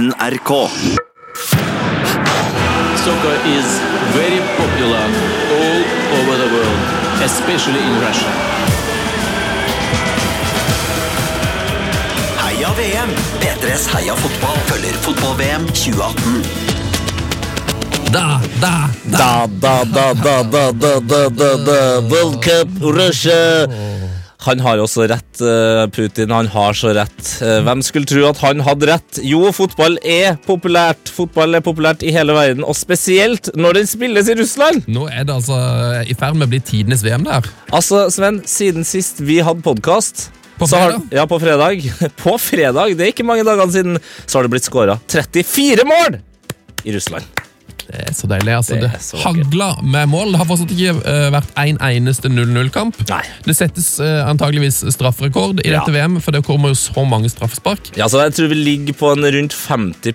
NRK. Soccer is very popular all over the world, especially in Russia. Heia VM! P3s Heia fotball følger fotball-VM 2018. Da, da, da. Da, da, da, da, da, da, da, da, da, da, da, da, da, da, da, da. Han har også rett, eh, Putin. Han har så rett. Eh, Hvem skulle tro at han hadde rett? Jo, fotball er populært. Fotball er populært i hele verden, og spesielt når den spilles i Russland. Nå er det altså i ferd med å bli tidenes VM der. Altså, Sven, siden sist vi hadde podkast På har, fredag? ja, på fredag. På fredag, det er ikke mange dagene siden, så har det blitt skåra 34 mål i Russland. Det er så deilig. altså. Det Det, hagla med mål. Det har fortsatt ikke uh, vært en eneste 0-0-kamp. Det settes uh, antageligvis strafferekord i Ja. dette VM, for det kommer jo så mange straffespark. Ja, så Jeg tror vi ligger på en rundt 50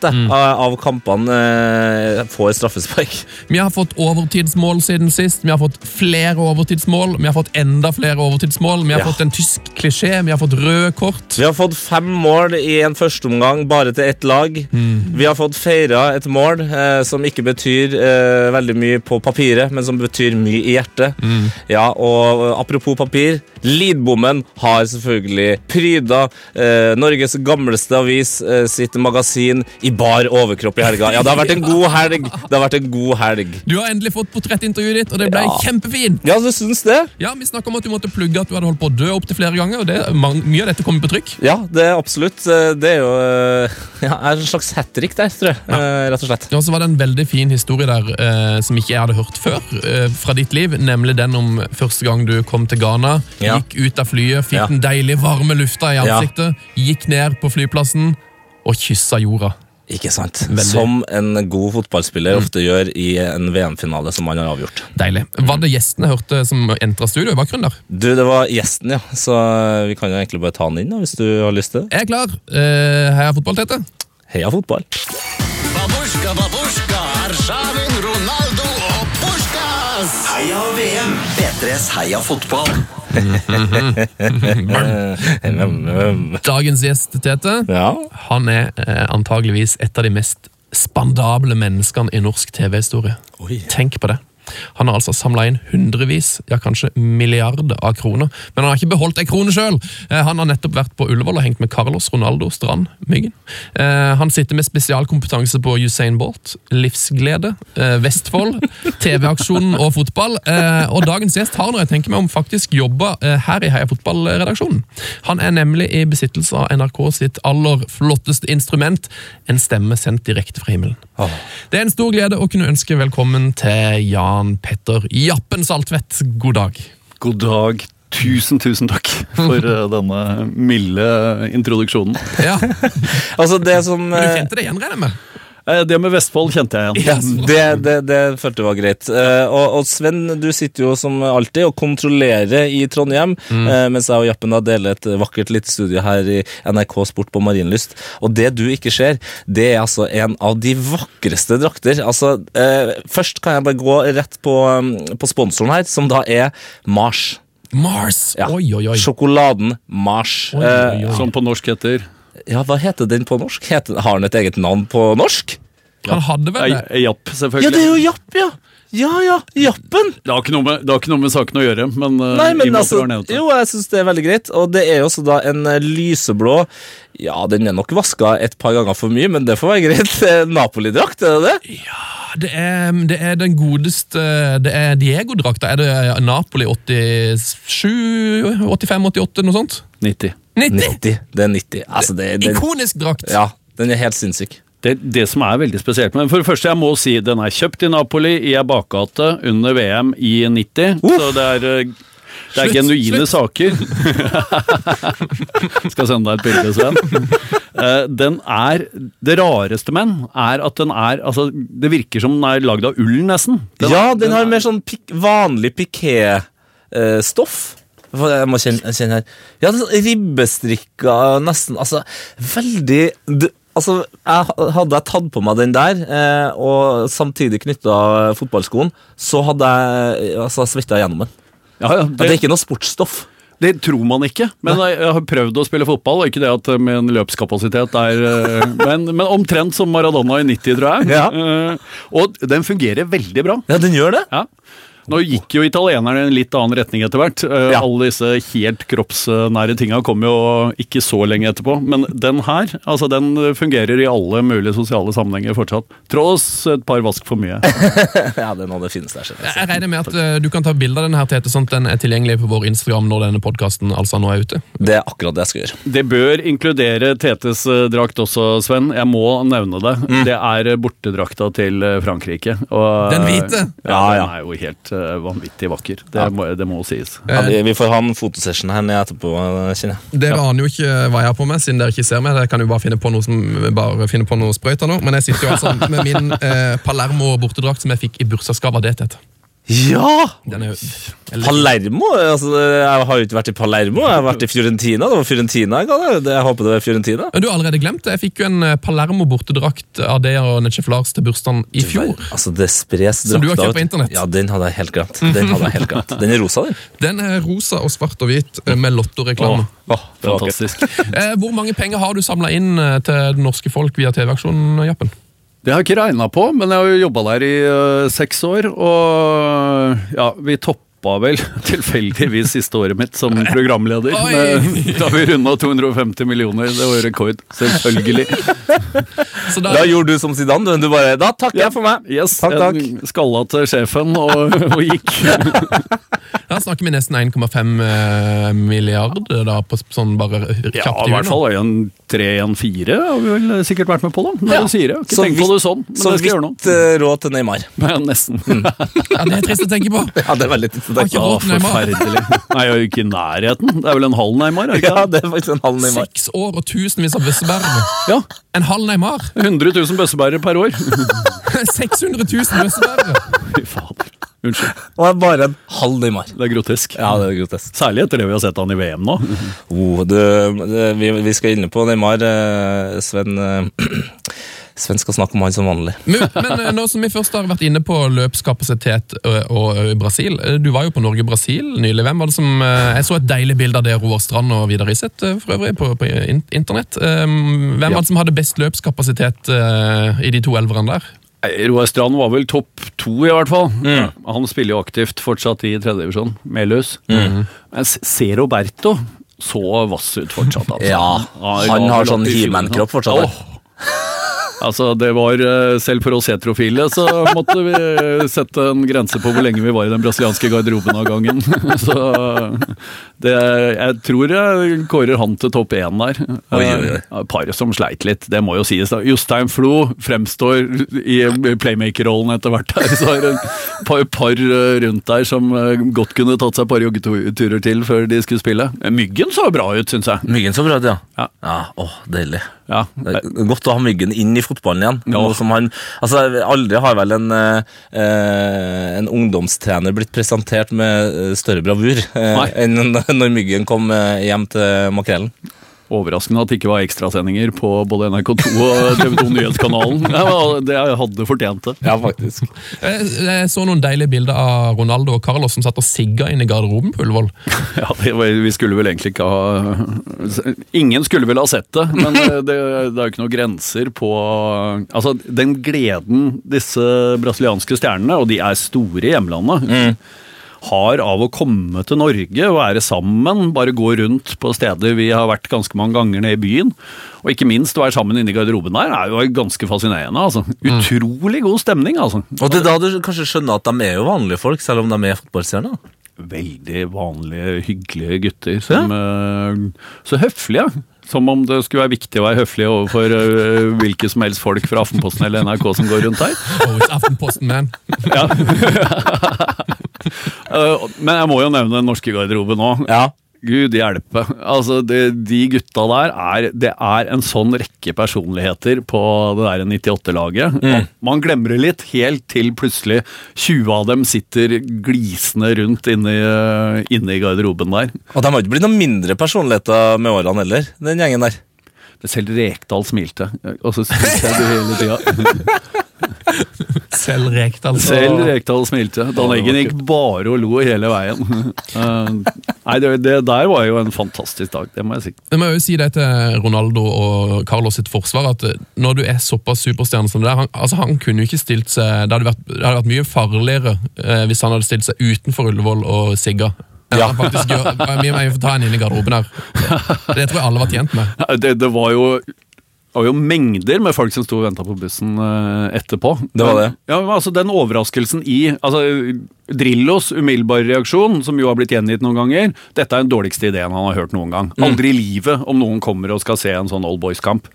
det, Mm. av av kampene uh, får straffespark. Vi har fått overtidsmål siden sist. Vi har fått flere overtidsmål. Vi har fått enda flere overtidsmål. Vi har Ja. fått en tysk klisjé. Vi har fått røde kort. Vi har fått fem mål i en førsteomgang bare til ett lag. Vi har fått feira et mål eh, som ikke betyr eh, veldig mye på papiret, men som betyr mye i hjertet. Ja, og eh, apropos papir, Lidbommen har selvfølgelig pryda eh, Norges gamleste avis eh, sitt magasin i bar overkropp i helga. Ja, det har vært en god helg. Det har vært en god helg. Du har endelig fått portrettintervjuet ditt, og det ble Ja. kjempefint! Ja, du syns det? Ja, Vi snakka om at du måtte plugge at du hadde holdt på å dø opptil flere ganger. og det, Mye av dette kommer på trykk. Ja, det er absolutt. Eh, Det er jo eh, ja, er en slags hat trick der, tror jeg. eh, Rett og slett. Ja, så var det en veldig fin historie der som ikke jeg hadde hørt før fra ditt liv, nemlig den om første gang du kom til Ghana, Ja. Ja. Gikk ut av flyet, fikk ja. den deilige, varme lufta i ansiktet. Gikk ned på flyplassen og kyssa jorda. Ikke sant. Veldig. Som en god fotballspiller mm. ofte gjør i en VM-finale som man har avgjort. Deilig. Var det gjestene hørte som entra studio i bakgrunnen der? Du, det var gjesten, ja. Så vi kan jo egentlig bare ta han inn, da, hvis du har lyst til det. Jeg er klar. Eh, heia fotball, Tete. Heia fotball. Babushka, babushka, Arshavin, Ronaldo Heia VM! P3s Heia fotball. Dagens gjest, Tete, Ja. han er eh, antageligvis et av de mest spandable menneskene i norsk TV-historie. Tenk på det. Han har altså samla inn hundrevis, ja kanskje milliarder av kroner. Men han har ikke beholdt ei krone sjøl! Han har nettopp vært på Ullevål og hengt med Carlos Ronaldo Strand Myggen. Eh, Han sitter med spesialkompetanse på Usain Bolt, livsglede, eh, Vestfold, TV-aksjonen og fotball. Eh, Og dagens gjest har, når jeg tenker meg om, faktisk jobba eh, her i Heia Fotball-redaksjonen. Han er nemlig i besittelse av NRK sitt aller flotteste instrument, en stemme sendt direkte fra himmelen. Det er en stor glede å kunne ønske velkommen til Jan Petter Jappen Saltvedt. God dag. God dag. Tusen, tusen takk for eh, denne milde introduksjonen. Ja, Altså, det som men Du eh, kjente det igjen, regner jeg med? Eh, Det med Vestfold kjente jeg igjen. ja, det, det, det følte jeg var greit. Eh, og, og Sven, du sitter jo som alltid og kontrollerer i Trondheim, mm. mens jeg og Jappen da deler et vakkert lite studio her i NRK Sport på Marienlyst. Og det du ikke ser, det er altså en av de vakreste drakter. Altså, eh, først kan jeg bare gå rett på, på sponsoren her, som da er Mars. Mars! Ja. Oi, oi, oi. Sjokoladen Mars. Oi, oi, oi. Som på norsk heter Ja, hva heter den på norsk? Heter, har den et eget navn på norsk? Han hadde vel det? Japp, Japp, Ja, det er jo Japp, ja! Ja, ja, Jappen! Det har ikke noe med, ikke noe med saken å gjøre, men, eh, Nei, men altså, jo, jeg synes det er veldig greit. Og det er jo også da en eh, lyseblå Ja, den er nok vaska et par ganger for mye, men det får være greit. Eh, Napoli-drakt, er det det? Det er, det er den godeste Det er Diego-drakta. Er det Napoli 87, 85, 88, noe sånt? 90. 90! 90. Det er 90. Altså, det, det, Ikonisk drakt! ja, den er helt sinnssyk. Det, det som er veldig spesielt med den, For det første, jeg må si den er kjøpt i Napoli i ei bakgate under VM i 90. Så det er, eh, det er Slutt, genuine saker. Skal sende deg et bilde, Sven. Eh, Den er Det rareste med den er at den er altså, Det virker som den er lagd av ull, nesten. Den ja, den, den har er- mer sånn pik vanlig piké-stoff. Jeg må kjenne, kjenne her. Ja, sånn ribbestrikka nesten. Altså, veldig det, Altså, jeg, Hadde jeg tatt på meg den der, eh, og samtidig knytta fotballskoen, så hadde jeg altså, svetta gjennom den. Ja, ja, det... det er ikke noe sportsstoff. Det tror man ikke, men jeg, jeg har prøvd å spille fotball, og ikke det at min løpskapasitet er eh, men, men omtrent som Maradona i 90, tror jeg. Ja. Eh, og den fungerer veldig bra. Ja, den gjør det. Ja. Nå gikk jo italienerne i en litt annen retning etter hvert. Eh, Ja. Alle disse helt kroppsnære tinga kom jo ikke så lenge etterpå. Men den her, altså den fungerer i alle mulige sosiale sammenhenger fortsatt. Tross et par vask for mye. Ja, det er noe det fineste jeg har sett. Jeg regner med at eh, du kan ta bilde av denne her, Tete, sånn at den er tilgjengelig på vår Instagram når denne podkasten altså nå er ute. Det er akkurat det jeg skal gjøre. Det bør inkludere Tetes eh, drakt også, Sven. Jeg må nevne det. Det er bortedrakta til Frankrike. Og, Den hvite? Ja, Ja, den er jo helt vanvittig vakker. Det, må, det må sies. Ja, vi, vi får ha en fotosession her nede etterpå, kjenner jeg. Dere aner jo ikke hva jeg har på meg, siden dere ikke ser meg. Dere kan jo bare finne på noe som bare finne på noe sprøyter nå. Men jeg sitter jo altså med min eh, Palermo bortedrakt som jeg fikk i bursdagsgave av det, Tete. Ja! Er Palermo? Altså, jeg har jo ikke vært i Palermo, jeg har vært i Fiorentina. Det var Fiorentina jeg ga det. det. Jeg håper det var Fiorentina. Men Du har allerede glemt det. Jeg fikk jo en eh, Palermo bortedrakt av deg og Netchef Lars til bursdagen i fjor. Altså, det spres Som du har kjøpt på internett? Ja, den hadde jeg helt glemt. Den hadde jeg helt glemt. Den er rosa, den. Den er rosa og svart og hvit eh, med lottoreklame. Det. Fantastisk. Eh, hvor mange penger har du samla inn til det norske folk via TV-aksjonen, Jappen? Det har jeg ikke regna på, men jeg har jo jobba der i uh, seks år, og ja, vi toppa vel tilfeldigvis siste året mitt som programleder. Med, da vi runda 250 millioner, det var rekord. Selvfølgelig. Så da, Da gjorde du som Zidane, du. du bare, da takker jeg for meg. Yes, Takk, takk. Jeg skalla til sjefen og, og gikk. da snakker vi nesten 1,5 eh, milliarder da, på sånn bare kjapt Ja, i hvert fall en tre, en fire har vi vel sikkert vært med på, da. Når Ja. du sier det. Ikke Så tenkt på det sånn, men Så det skal jeg gjøre nå. vidt eh, råd til Neymar. Ja, nesten. Ja, det er trist å tenke på. Ja, det er veldig trist å Har er ikke Neymar. Forferdelig. Nei, jeg er jo ikke i nærheten. Det er vel en halv Neymar? ikke Ja, det? det er faktisk en halv Neymar. Seks år og tusenvis av bøssebærere. Ja. En halv Neymar. 100 000 bøssebærere per år. 600 000 bøssebærere. Fy fader. Unnskyld. Og er bare en halv Neymar. Det er grotesk. Ja, det er grotesk. Særlig etter det vi har sett han i VM nå. Oh, det, det, vi, vi skal inne på Neymar. eh, Sven eh, Sven skal snakke om han som vanlig. Men, men eh, nå som vi først har vært inne på løpskapasitet og, og ø, Brasil eh, Du var jo på Norge-Brasil nylig. Hvem var det som eh, Jeg så et deilig bilde av det Roar Strand og Vidar Iseth eh, for øvrig på, på internett. Hvem Hvem var det som hadde best løpskapasitet eh, i de to elverne der? Roar Strand var vel topp to, i hvert fall. Han spiller jo aktivt fortsatt i tredjedivisjon. Melhus. Men S- Se Roberto så vass ut fortsatt. Altså. Ja, han har sånn He-Man-kropp fortsatt, Åh. Altså, det var eh, Selv for oss heterofile så måtte vi eh, sette en grense på hvor lenge vi var i den brasilianske garderoben av gangen. Så det, jeg tror jeg kårer han til topp én der. Oi, oi, oi. Eh, Paret som sleit litt, det må jo sies. da. Jostein Flo fremstår i playmaker-rollen etter hvert her. Så er det et par, par rundt der som godt kunne tatt seg et par joggeturer til før de skulle spille. Myggen så bra ut, syns jeg. Myggen så bra ut, ja. Ja. ja åh, deilig. Ja, Godt å ha Myggen inn i fotballen igjen. Ja. Som han, altså Aldri har vel en, eh, en ungdomstrener blitt presentert med eh, større bravur eh, Nei. enn når Myggen kom hjem til Makrellen. Overraskende at det ikke var ekstrasendinger på både NRK2 og TV 2 Nyhetskanalen. Det hadde fortjent det. Ja, faktisk. Jeg, så noen deilige bilder av Ronaldo og Carlos som satt og sigga inn i garderoben på Ullevål. Ja, var, Vi skulle vel egentlig ikke ha Ingen skulle vel ha sett det, men det, det er jo ikke noen grenser på Altså, den gleden disse brasilianske stjernene, og de er store i hjemlandet har av å komme til Norge, være sammen, bare gå rundt på steder vi har vært ganske mange ganger nede i byen. Og ikke minst å være sammen inne i garderoben der, er jo ganske fascinerende. altså. Utrolig god stemning, altså. Og det er da du kanskje skjønner at de er jo vanlige folk, selv om de er fotballstjerner. veldig vanlige, hyggelige gutter. Som, ja. så høflige. Som om det skulle være viktig å være høflig overfor uh, hvilke som helst folk fra Aftenposten eller NRK som går rundt her. Always Aftenposten, man. Ja. men jeg må jo nevne den norske garderoben òg. Ja. Gud hjelpe. Altså, det, de gutta der er Det er en sånn rekke personligheter på det der 98-laget. Mm. Man glemmer det litt, helt til plutselig 20 av dem sitter glisende rundt inne i, inne i garderoben der. Og de har ikke blitt noen mindre personligheter med årene heller, den gjengen der. Selv Rekdal smilte. Og så smilte jeg hele tida. Selv Rekdal. Selv Rekdal smilte. Dan Eggen gikk bare og lo hele veien. Eh, nei, det, det der var jo en fantastisk dag, det må jeg si. Det må jo si det til Ronaldo og Carlos sitt forsvar, at eh, når du er såpass superstjerne som det der, han, altså han kunne jo ikke stilt seg Det hadde vært, det hadde vært mye farligere eh, hvis han hadde stilt seg utenfor Ullevål og sigga. Ja. faktisk gjør, mye mer ta en inn i garderoben her. Det tror jeg alle var tjent med. Det, det var jo det var jo mengder med folk som sto og venta på bussen eh, etterpå. Det var det. Ja, men altså Den overraskelsen i altså, Drillos umiddelbare reaksjon, som jo har blitt gjengitt noen ganger Dette er den dårligste ideen han har hørt noen gang. Aldri i livet om noen kommer og skal se en sånn Old Boys-kamp.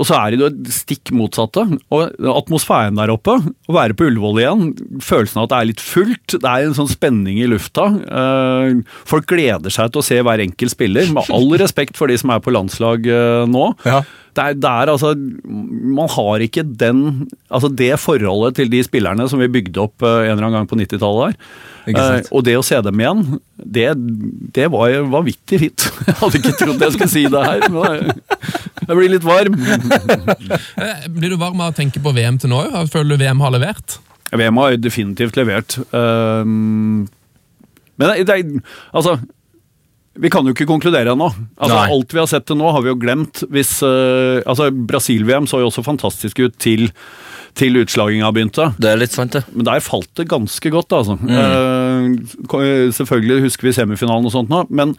Og så er det jo det stikk motsatte. Og atmosfæren der oppe, å være på Ullevål igjen, følelsen av at det er litt fullt, det er en sånn spenning i lufta. Eh, folk gleder seg til å se hver enkelt spiller, med all respekt for de som er på landslag eh, nå. Ja. Det er, det er altså Man har ikke den Altså det forholdet til de spillerne som vi bygde opp eh, en eller annen gang på 90-tallet her. Ikke. Eh, og det å se dem igjen, det, det var vanvittig fint. Jeg hadde ikke trodd jeg skulle si det her. Men jeg, blir litt varm. Eh, Blir du varm av å tenke på VM til nå? òg? Føler du VM har levert? VM har definitivt levert. Men det, det Altså vi kan jo ikke konkludere ennå. Altså, Nei. alt vi har sett til nå, har vi jo glemt. Hvis, uh, altså, Brasil-VM så jo også fantastisk ut til, til utslaginga begynte. Det er litt sant, det. Men der falt det ganske godt, altså. Mm. Uh, selvfølgelig husker vi semifinalen og sånt nå, men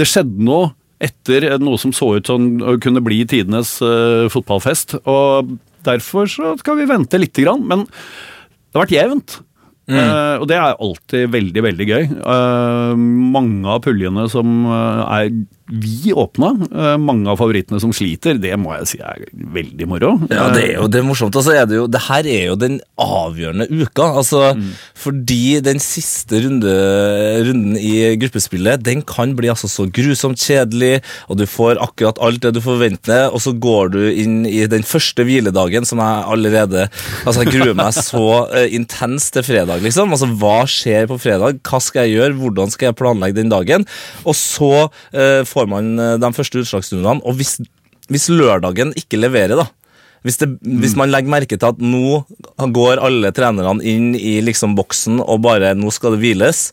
det skjedde noe etter noe som så ut som å kunne bli tidenes uh, fotballfest. Og derfor så skal vi vente lite grann. Men det har vært jevnt. Eh, og det er alltid veldig, veldig gøy. Eh, mange av puljene som eh, er vi åpna, eh, mange av favorittene som sliter, det må jeg si er veldig moro. Ja, det er jo det er morsomt. Altså, er det, jo, det her er jo den avgjørende uka. Altså, Fordi den siste runde, runden i gruppespillet den kan bli altså så grusomt kjedelig, og du får akkurat alt det du forventer, og så går du inn i den første hviledagen, som jeg allerede altså Jeg gruer meg så eh, intenst til fredag, liksom. Altså, Hva skjer på fredag? Hva skal jeg gjøre? Hvordan skal jeg planlegge den dagen? Og så eh, får man eh, de første utslagsrundene, og hvis, hvis lørdagen ikke leverer, da hvis, det, hvis man legger merke til at nå går alle trenerne inn i liksom boksen og bare nå skal det hviles,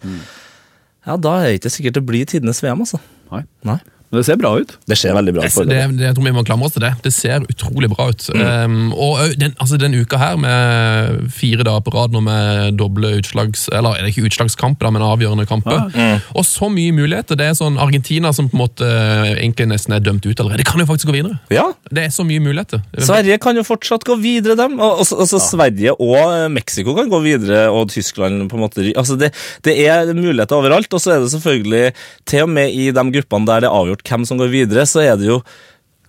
ja, da er det ikke sikkert det blir tidenes VM, altså. Nei. Nei. Men det ser bra ut. Det ser veldig bra ut. Det, det, jeg tror vi må klamre oss til det. Det ser utrolig bra ut. Um, og den, altså den uka her, med fire dager på rad nå med doble utslags... Eller er det ikke utslagskamp, da, men avgjørende kamper. Og så mye muligheter. Det er sånn Argentina som på en måte egentlig nesten er dømt ut allerede. Det kan jo faktisk gå videre. Ja, Det er så mye muligheter. Sverige kan jo fortsatt gå videre, dem. Altså, altså ja. Sverige og Mexico kan gå videre, og Tyskland på en måte altså det, det er muligheter overalt. Og så er det selvfølgelig, til og med i de gruppene der det er avgjort hvem som går videre, så er det jo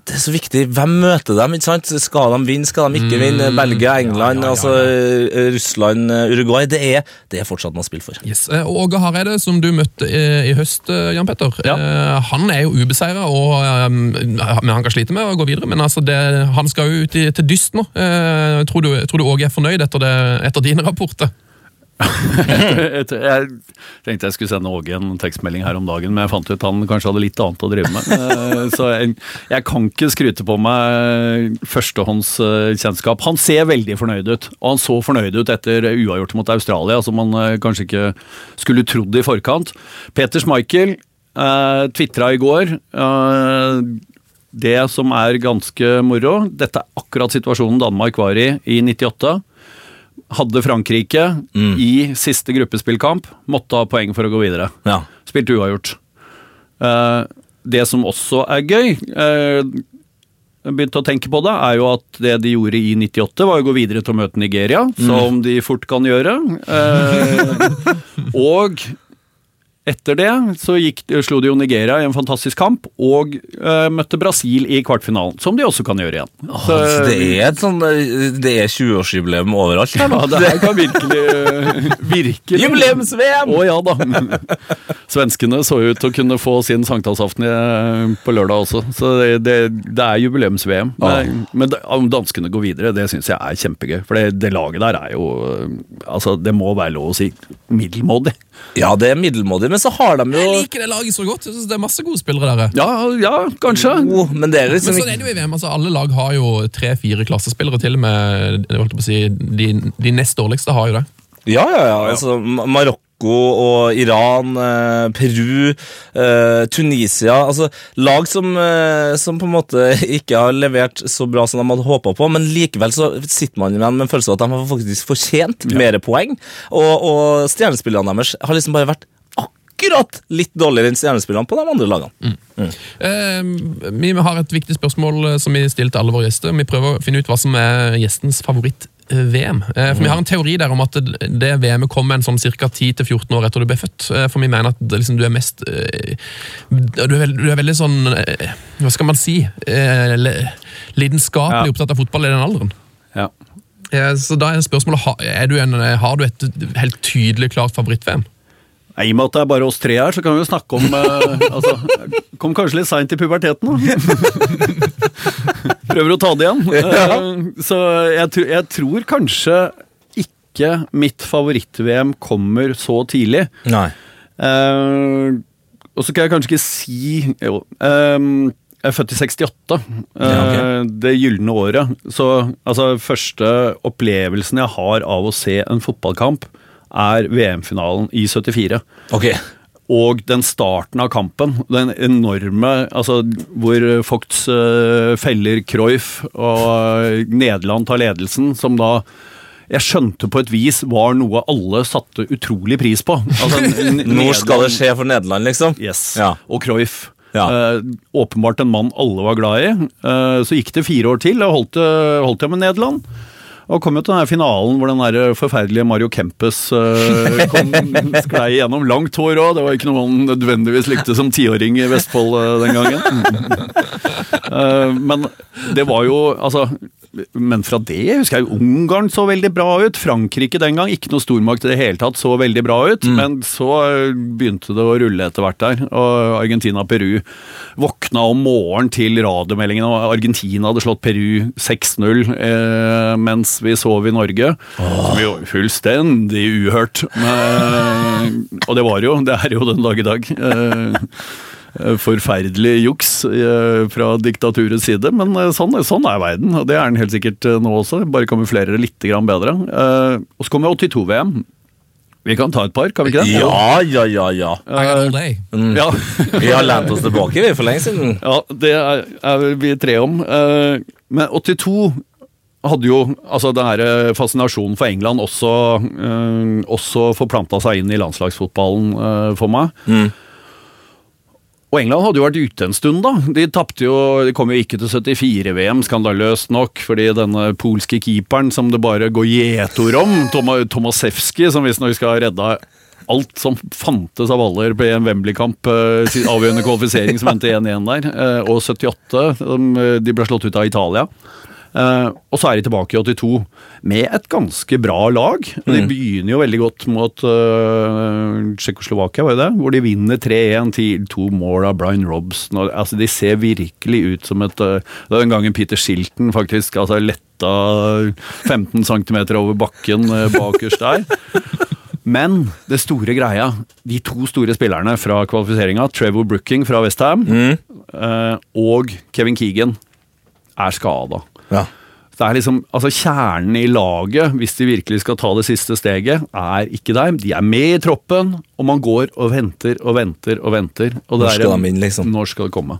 det er så viktig. Hvem møter dem? ikke sant? Skal de vinne, skal de ikke vinne? Belgia, England, altså eh, Russland, eh, Uruguay. Det er, det er fortsatt noe å spille for. Yes. Eh, og Åge Hareide, som du møtte i høst, Jan Petter, Ja. han er jo ubeseira, men han kan slite med å gå videre. Men altså det, han skal jo ut i, til dyst nå. Tror, du, tror du Åge er fornøyd etter, det, etter dine rapporter? Jeg tenkte jeg skulle sende Åge en tekstmelding her om dagen, men jeg fant ut han kanskje hadde litt annet å drive med. Eh, Så jeg, jeg kan ikke skryte på meg førstehåndskjennskap. Han ser veldig fornøyd ut, og han så fornøyd ut etter uavgjort mot Australia, som man eh, kanskje ikke skulle trodd i forkant. Peter Schmeichel eh, tvitra i går. eh, det som er ganske moro, dette er akkurat situasjonen Danmark var i i 98 hadde Frankrike i siste gruppespillkamp, måtte ha poeng for å gå videre. Ja. Spilte uavgjort. Uh, det som også er gøy, uh, begynte å tenke på det, er jo at det de gjorde i 98, var å gå videre til å møte Nigeria, som de fort kan gjøre. Eh, og etter det så gikk, slo de jo Nigeria i en fantastisk kamp, og uh, møtte Brasil i kvartfinalen, som de også kan gjøre igjen. Så det er et sånn eh, Det er 20-årsjubileum overalt Ja, da. det her kan virkelig Virkelig Jubileums-VM! Å ja da. Svenskene så ut til å kunne få sin sankthansaften på lørdag også, så det, det, det er jubileums-VM. Men, men om danskene går videre, det syns jeg er kjempegøy. For det, det laget der er jo Altså, det må være lov å si middelmådig. Ja, det er middelmådig, men så har de Jeg liker det laget så godt. Jeg synes det er masse gode spillere der. Ja, ja, kanskje. Jo, Men det er Men liksom sånn er det jo i VM. altså Alle lag har jo tre-fire klassespillere. Til og med jeg holdt på å si, de, de nest dårligste har jo det. Ja, ja, ja. Altså, Marokko og Iran, eh, Peru, eh, Tunisia altså Lag som, eh, som på en måte ikke har levert så bra som de hadde håpa på, men likevel så sitter man igjen med en følelse av at de har faktisk fortjent mer poeng. Og, og stjernespillerne deres har liksom bare vært akkurat litt dårligere enn stjernespillerne på de andre lagene. Eh, vi har et viktig spørsmål eh, som vi stiller til alle våre gjester. Vi prøver å finne ut hva som er gjestens favoritt-VM. Eh, for Vi har en teori der om at det, VM-et kom en sånn ca. 10-14 år etter du ble født. Eh, for vi mener at liksom, du er mest du, er veld, du er veldig sånn Hva skal man si? Lidenskapelig Ja. opptatt av fotball i den alderen. Ja. Så da er spørsmålet er du en, har du et helt tydelig klart favoritt-VM? I og med at det er bare oss tre her, så kan vi jo snakke om eh, altså, Kom kanskje litt seint i puberteten, da. Prøver å ta det igjen. Eh, så jeg, jeg tror kanskje ikke mitt favoritt-VM kommer så tidlig. Nei. Eh, og så kan jeg kanskje ikke si Jo. eh, jeg er født i 68, eh, Ja, det gylne året. Så altså, første opplevelsen jeg har av å se en fotballkamp, er VM-finalen i 74. Ok. Og den starten av kampen, den enorme altså Hvor Fogts eh, feller Cruyff og Nederland tar ledelsen, som da jeg skjønte på et vis var noe alle satte utrolig pris på. Altså, Nå skal det skje for Nederland, liksom. Yes. Ja. Og Cruyff. Ja. Eh, åpenbart en mann alle var glad i. Eh, så gikk det fire år til, og holdt, holdt jeg med Nederland. Og kom jo til den finalen hvor den der forferdelige Mario Kempes uh, kom, sklei gjennom. Langt hår òg, det var ikke noe man nødvendigvis likte som tiåring i Vestfold uh, den gangen. Uh, men det var jo Altså men fra det husker jeg Ungarn så veldig bra ut. Frankrike den gang, ikke noe stormakt i det hele tatt, så veldig bra ut. Men så eh, begynte det å rulle etter hvert der. Og Argentina-Peru våkna om morgenen til radiomeldingen og Argentina hadde slått Peru 6-0 eh, mens vi sov i Norge. Som jo fullstendig uhørt. Men, og det var jo, det er jo den dag i dag. Eh, forferdelig juks eh, fra diktaturets side, men eh, sånn, sånn er verden. Og det er den helt sikkert nå også, bare kamuflerer det litt bedre. Eh, Og så kommer 82-VM. Vi kan ta et par, kan vi ikke det? Ja, ja, ja, ja. Day. Ja, Vi har lent oss tilbake vi, for lenge siden. ja det er, er vi tre om. Eh, Men 82 hadde jo altså denne eh, fascinasjonen for England også, eh, også forplanta seg inn i landslagsfotballen eh, for meg. Og England hadde jo vært ute en stund, da. De tapte jo De kom jo ikke til 74-VM, skandaløst nok, fordi denne polske keeperen som det bare går gjetord om, Toma, Tomasevski, som visstnok skal ha redda alt som fantes av baller på en Wembley-kamp, sin avgjørende kvalifisering som endte 1-1 der, og 78, de, de ble slått ut av Italia. Eh, og så er de tilbake i 82 med et ganske bra lag. De begynner jo veldig godt mot uh, Tsjekkoslovakia, var det det? Hvor de vinner 3-1 til to mål av Brian Robson. Altså, de ser virkelig ut som et uh, Det var den gangen Peter Shilton faktisk altså, letta 15 cm over bakken uh, bakerst der. Men det store greia, de to store spillerne fra kvalifiseringa, Trevor Brooking fra Westham mm. og Kevin Keegan, er skada. Ja. Det er liksom, altså Kjernen i laget, hvis de virkelig skal ta det siste steget, er ikke der. De er med i troppen, og man går og venter og venter og venter. Og det Når skal de inn, liksom? Når skal det komme?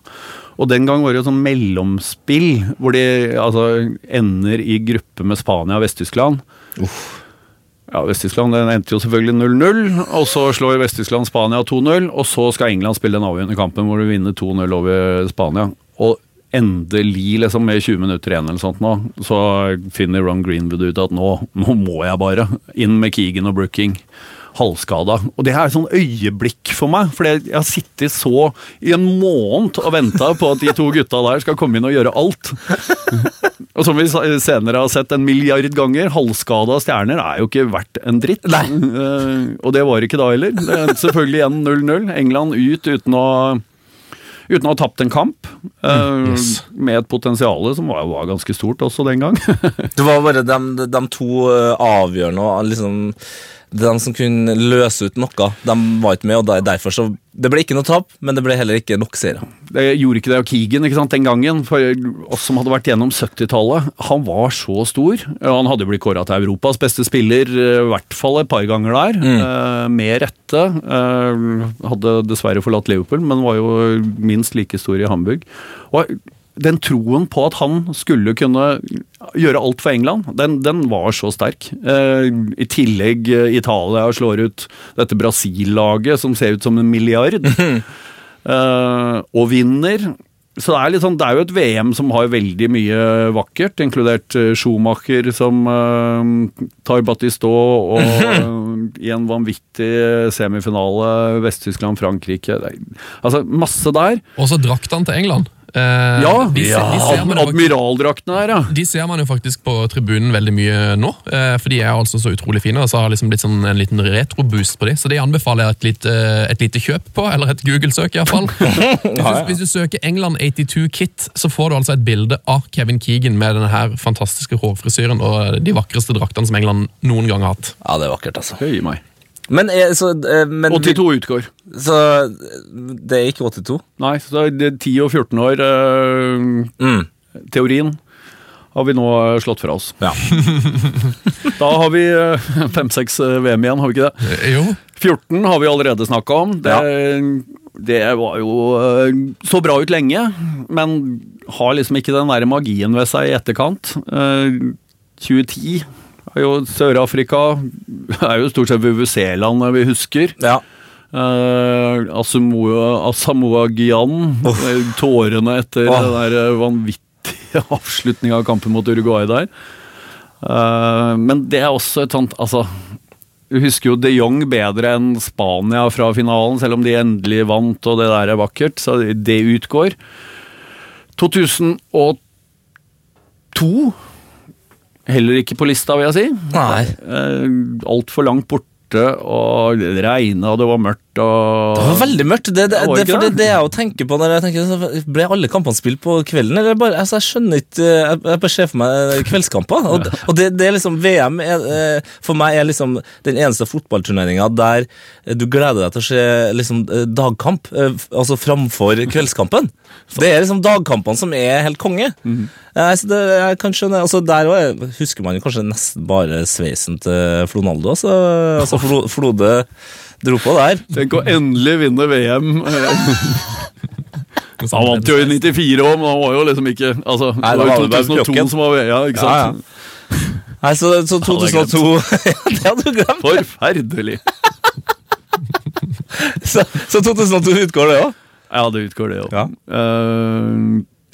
Og den gang var det jo sånn mellomspill, hvor de altså ender i gruppe med Spania og Vest-Tyskland. Ja, Vest-Tyskland endte jo selvfølgelig 0-0, og så slår Vest-Tyskland Spania 2-0, og så skal England spille den avgjørende kampen hvor de vinner 2-0 over Spania. Og endelig, liksom med 20 minutter igjen eller sånt nå, så finner Ron Greenwood ut at nå, nå må jeg bare inn med Keegan og Brooking. Halvskada. Og det er et sånn øyeblikk for meg, for jeg har sittet så i en måned og venta på at de to gutta der skal komme inn og gjøre alt. Og som vi senere har sett en milliard ganger, halvskada stjerner er jo ikke verdt en dritt. Nei. og det var ikke da heller. Det er selvfølgelig igjen 0-0. England ut uten å Uten å ha tapt en kamp, eh, med et potensial som var, var ganske stort også den gang. Det var bare de, de to eh, avgjørende og liksom Det er de som kunne løse ut noe. De var ikke med, og derfor så Det ble ikke noe tap, men det ble heller ikke nok seire. Det gjorde ikke det Og Keegan ikke sant, den gangen. For oss som hadde vært gjennom 70-tallet, han var så stor. Han hadde blitt kåra til Europas beste spiller eh, i hvert fall et par ganger der. eh, med rette. Eh, hadde dessverre forlatt Liverpool, men var jo minst like stor i Hamburg. Og den troen på at han skulle kunne gjøre alt for England, den, den var så sterk. Eh, I tillegg eh, Italia slår ut dette Brasil-laget som ser ut som en milliard. Eh, og vinner. Så det er, sånn, det er jo et VM som har veldig mye vakkert, inkludert eh, Schumacher som eh, tar Batistot, og eh, i en vanvittig semifinale Vest-Tyskland-Frankrike. Altså, masse der. Og så draktene til England. Eh, Ja, de, ja de, ser man admiraldraktene her, ja. de ser man jo faktisk på tribunen veldig mye nå, eh, for de er altså så utrolig fine. Og så har liksom blitt sånn en liten retroboost på de, så de anbefaler jeg et lite, et lite kjøp på, eller et Google-søk iallfall. Hvis, hvis du søker England 82 Kit, så får du altså et bilde av Kevin Keegan med denne her fantastiske hårfrisyren og de vakreste draktene som England noen gang har hatt. Ja, det er vakkert, altså. Høy meg. Men, eh, så, eh, men 82 utgår. Så det er ikke 82? Nei, så det er 10 og 14 år. eh, Mm. teorien har vi nå eh, slått fra oss. Ja. Da har vi fem-seks VM igjen, har vi ikke det? Eh, Jo, 14 har vi allerede snakka om. Det, det var jo eh, så bra ut lenge, men har liksom ikke den der magien ved seg i etterkant. Eh, 2010 er jo Sør-Afrika er jo stort sett VVC-land vi husker. ja. Uh, Asamoa, Asamoa Gyan, eh, tårene etter Åh. den der eh, vanvittige avslutninga av kampen mot Uruguay der. Eh, men det er også et sånt Altså, du husker jo de Jong bedre enn Spania fra finalen, selv om de endelig vant og det der er vakkert, så det utgår. 2002 Heller ikke på lista, vil jeg si. Nei. Uh, Altfor langt borte, og det regna, og det var mørkt og Det var veldig mørkt. Det, det, Det det, det, jeg tenker på når jeg tenker så Ble alle kampene spilt på kvelden? Eller bare, altså Jeg skjønner ikke Jeg, jeg bare ser for meg kveldskamper. Og, og det, det er liksom VM er, eh, for meg er liksom den eneste fotballturneringa der du gleder deg til å se liksom eh, dagkamp, eh, altså framfor kveldskampen. Det er liksom dagkampene som er helt konge. Mm. Eh, så det, jeg kan skjønne altså Der også husker man kanskje nesten bare sveisen til Flonaldo. Altså, altså Flo, Flode dro på der. Tenk å endelig vinne VM. Han vant jo i 94 år, men han var jo liksom ikke Altså, Nei, det var jo 2002 som var Ja, ikke Ja, ja. Nei, så, så 2002 Det hadde du glemt! Forferdelig. Så, så 2002 utgår det òg? Ja, det utgår, det òg. Ja.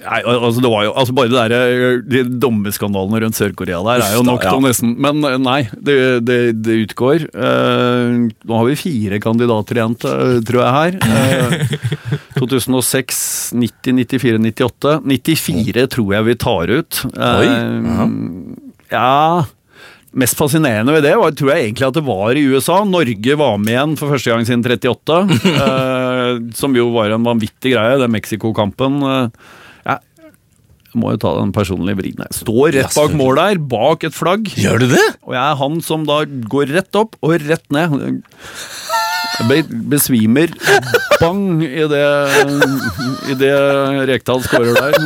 Nei, altså det var jo altså Bare det der, eh, de dommeskandalene rundt Sør-Korea der er jo nok til ja. nesten Men eh, nei, det, det, det utgår. Uh, nå har vi fire kandidater igjen, tror jeg her. Uh, 2006, 90, 94, 98. 94 tror jeg vi tar ut. Uh, Oi, ja Mest fascinerende ved det var, tror jeg egentlig at det var i USA. Norge var med igjen for første gang siden 38. eh, som jo var en vanvittig greie, den Mexico-kampen. Jeg må jo ta den personlige vriden Jeg står rett bak mål der, bak et flagg. Gjør du det? Og jeg er han som da går rett opp og rett ned. Be- besvimer bang i det, i det Rekdal skårer der.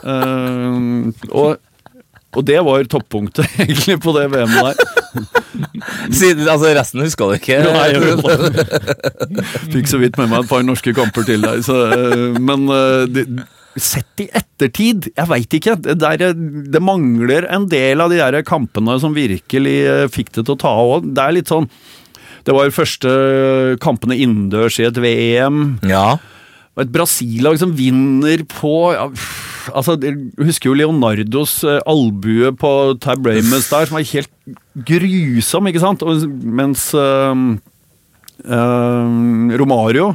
Eh, og, og det var toppunktet egentlig på det VM-et der. Siden, altså Resten huska du ikke? Nei. Fikk så vidt med meg et par norske kamper til der. Så, eh, men det, sett i ettertid, jeg veit ikke. Det, der, det mangler en del av de der kampene som virkelig eh, fikk det til å ta av. Det er litt sånn Det var første kampene innendørs i et VM. Ja. Og et Brasil-lag som vinner på ja, altså, Jeg husker jo Leonardos eh, albue på Tab Ramus der, som var helt grusom, ikke sant? Og, mens øh, øh, Romario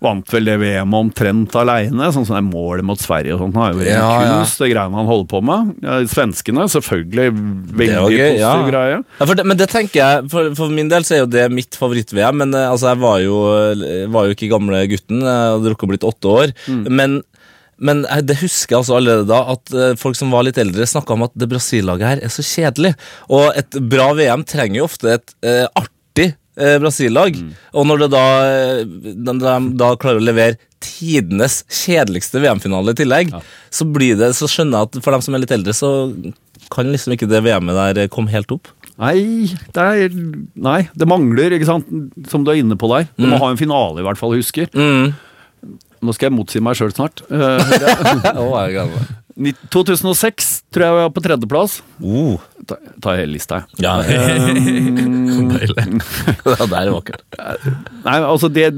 vant vel det VM omtrent aleine, sånn som det målet mot Sverige og sånt. Han er jo ren Ja, ja. kunst, det greiene han holder på med. Ja, svenskene, selvfølgelig veldig Det gøy, positiv ja. greie. Ja, for det, men det tenker jeg, for, for min del så er jo det mitt favoritt-VM. Men eh, altså, jeg var jo, var jo ikke gamle gutten, jeg hadde rukket å blitt åtte år. Men, men det husker jeg altså allerede da, at eh, folk som var litt eldre, snakka om at det Brasil-laget her er så kjedelig. Og et bra VM trenger jo ofte et eh, artig eh, Brasil-lag. Og når det da, eh, de, de, da klarer å levere tidenes kjedeligste VM-finale i tillegg, så blir det, så skjønner jeg at for dem som er litt eldre, så kan liksom ikke det VM-et der eh, komme helt opp. Nei, det er Nei, det mangler, ikke sant, som du er inne på der. Du må ha en finale, i hvert fall, husker. Mm. Nå skal jeg motsi meg sjøl snart. Ni- 2006 tror jeg vi var på tredjeplass. Oh. Ta, ta hele lista, jeg. Ja, Deilig. det er vakkert. Nei, altså det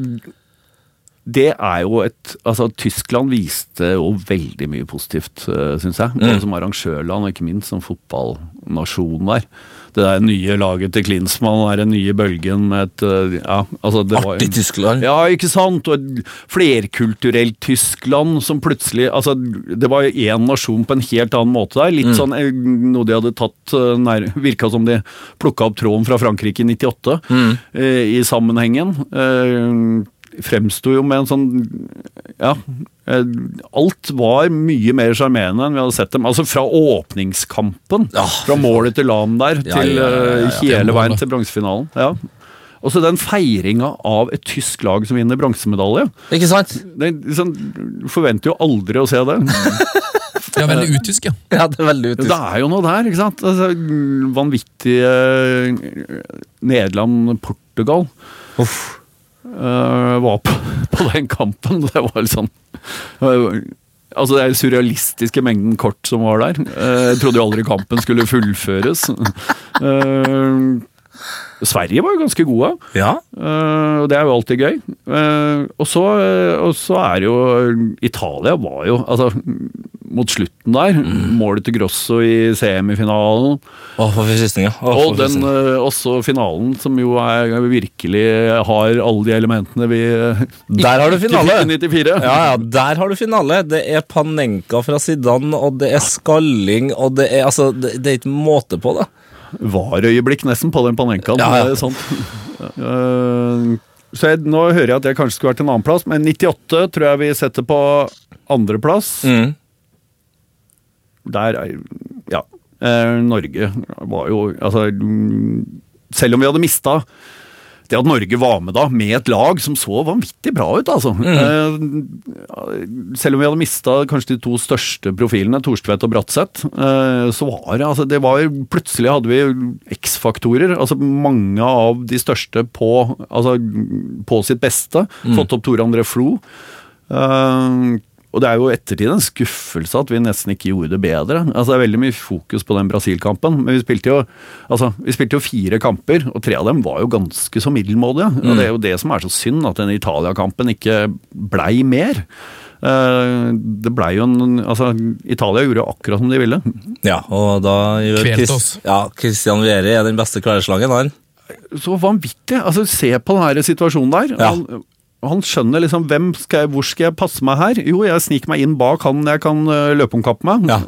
det er jo et Altså, Tyskland viste jo veldig mye positivt, uh, syns jeg. Både som arrangørland og ikke minst som fotballnasjon der. Det der nye laget til Klinsmann den nye bølgen med et eh, Ja, altså det var Artig Tyskland. Ja, ikke sant? Og et flerkulturelt Tyskland som plutselig Altså, det var én nasjon på en helt annen måte der. Litt sånn eh, noe de hadde tatt eh, nær Virka som de plukka opp tråden fra Frankrike i 98 eh, i sammenhengen. Eh, fremsto jo med en sånn Ja. eh, Alt var mye mer sjarmerende enn vi hadde sett dem. Altså fra åpningskampen, Ja. fra målet til LAN der, til ja, ja, ja, ja. eh, hele veien til bronsefinalen. Ja. Og så den feiringa av et tysk lag som vinner bronsemedalje. Ikke sant? Det, er liksom, forventer jo aldri å se det. Ja, veldig utysk, ja. Ja, det er veldig Det er jo noe der, ikke sant? Altså, vanvittige eh, Nederland-Portugal. Uff. Eh, var på, på den kampen. Det var eh, Altså Det er surrealistiske mengden kort som var der. Eh, Jeg trodde jo aldri kampen skulle fullføres. Eh, Sverige var jo ganske gode. Ja. Og det er jo alltid gøy. Og, så, og så er jo Italia var jo Altså, mot slutten der, målet til Grosso i semifinalen, Å, for forkystninger. Å, og den eh, også finalen, som jo er virkelig har alle de elementene vi Der har du finale. 94. Ja, ja, der har du finale. Det er Panenka fra Zidane, og det er Skalling, og det er altså Det, det er ikke måte på, det. Var øyeblikk nesten på den Panenkaen. Ja, ja. Eh, så jeg, nå hører jeg at jeg kanskje skulle vært en annen plass, men 98 tror jeg vi setter på andreplass. Mm. Der er Ja. Eh, Norge var jo Altså mm, Selv om vi hadde mista det at Norge var med da, med et lag som så vanvittig bra ut, altså. Eh, selv om vi hadde mista kanskje de to største profilene, Thorstvedt og Bratseth, eh, så var det altså det var, Plutselig hadde vi X-faktorer. altså Mange av de største på, altså, på sitt beste. Fått opp Tore André Flo. Eh, og det er jo ettertid en skuffelse at vi nesten ikke gjorde det bedre. Altså Det er veldig mye fokus på den Brasil-kampen, men vi spilte, jo, altså, vi spilte jo fire kamper, og tre av dem var jo ganske så middelmådige. Og det er jo det som er så synd, at den Italia-kampen ikke blei mer. Eh, det blei jo en Altså, Italia gjorde jo akkurat som de ville. Ja, og da gjør Chris- oss. Ja, Christian Vieri er den beste kvelerslagen, han. Så vanvittig! Altså, se på den her situasjonen der. Ja. Han, han skjønner liksom hvem skal jeg, hvor skal jeg passe meg her? Jo, jeg sniker meg inn bak han jeg kan øh, løpe om kapp med. Ja.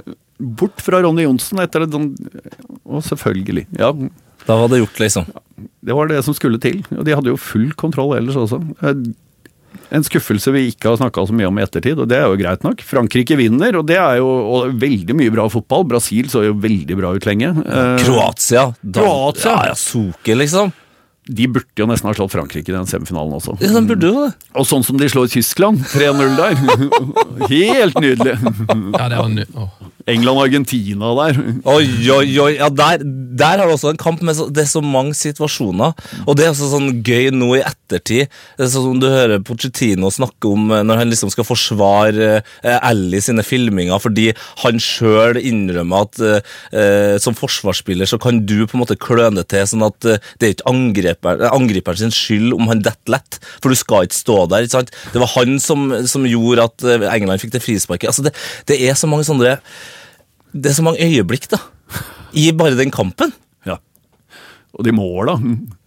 Bort fra Ronny Johnsen etter den, og selvfølgelig. Ja, Da var det gjort, liksom. det var det som skulle til. Og de hadde jo full kontroll ellers også. Eh, En skuffelse vi ikke har snakka så mye om i ettertid, og det er jo greit nok. Frankrike vinner, og det er jo og veldig mye bra fotball. Brasil så jo veldig bra ut lenge. Eh, Kroatia. Da, Kroatia. Ja, ja, Soke, liksom. De burde jo nesten ha slått Frankrike i den semifinalen også. Ja, den burde jo det. Og sånn som de slår Tyskland, 3-0 der. Helt nydelig. Ja, det var ny... oh. England-Argentina der. Oi, oi, oi. Ja, der, der har du også en kamp med så, det er så mange situasjoner. Og det er også sånn gøy nå i ettertid. Det er sånn som du hører Pochettino snakke om eh, når han liksom skal forsvare eh, Ellie sine filminger, fordi han sjøl innrømmer at eh, eh, som forsvarsspiller så kan du på en måte kløne til sånn at eh, det er ikke angriper, angriperen sin skyld om han detter lett, for du skal ikke stå der. ikke sant? Det var han som, som gjorde at eh, England fikk det frisparket. Altså, det, det er så mange sånne det er så mange øyeblikk da, i bare den kampen. Ja. Og de måla.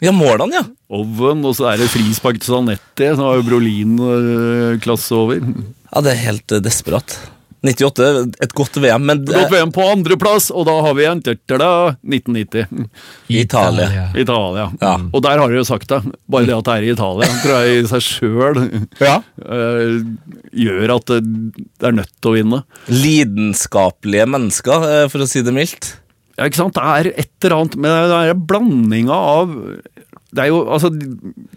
Ja, målene, ja. Oven, og så er det frispark til Sanetti, så har jo Brolin øh, klasse over. Ja, det er helt eh, desperat. 98, et godt VM, men godt VM på andreplass, og da har vi en tøttela 1990. Italia. Italia. Ja. Og der har du jo sagt det. Bare det at det er i Italia, tror jeg i seg sjøl Ja. gjør at det, det er nødt til å vinne. Lidenskapelige mennesker, eh, for å si det mildt. Ja, ikke sant? Det er et eller annet med den blandinga av det er jo altså,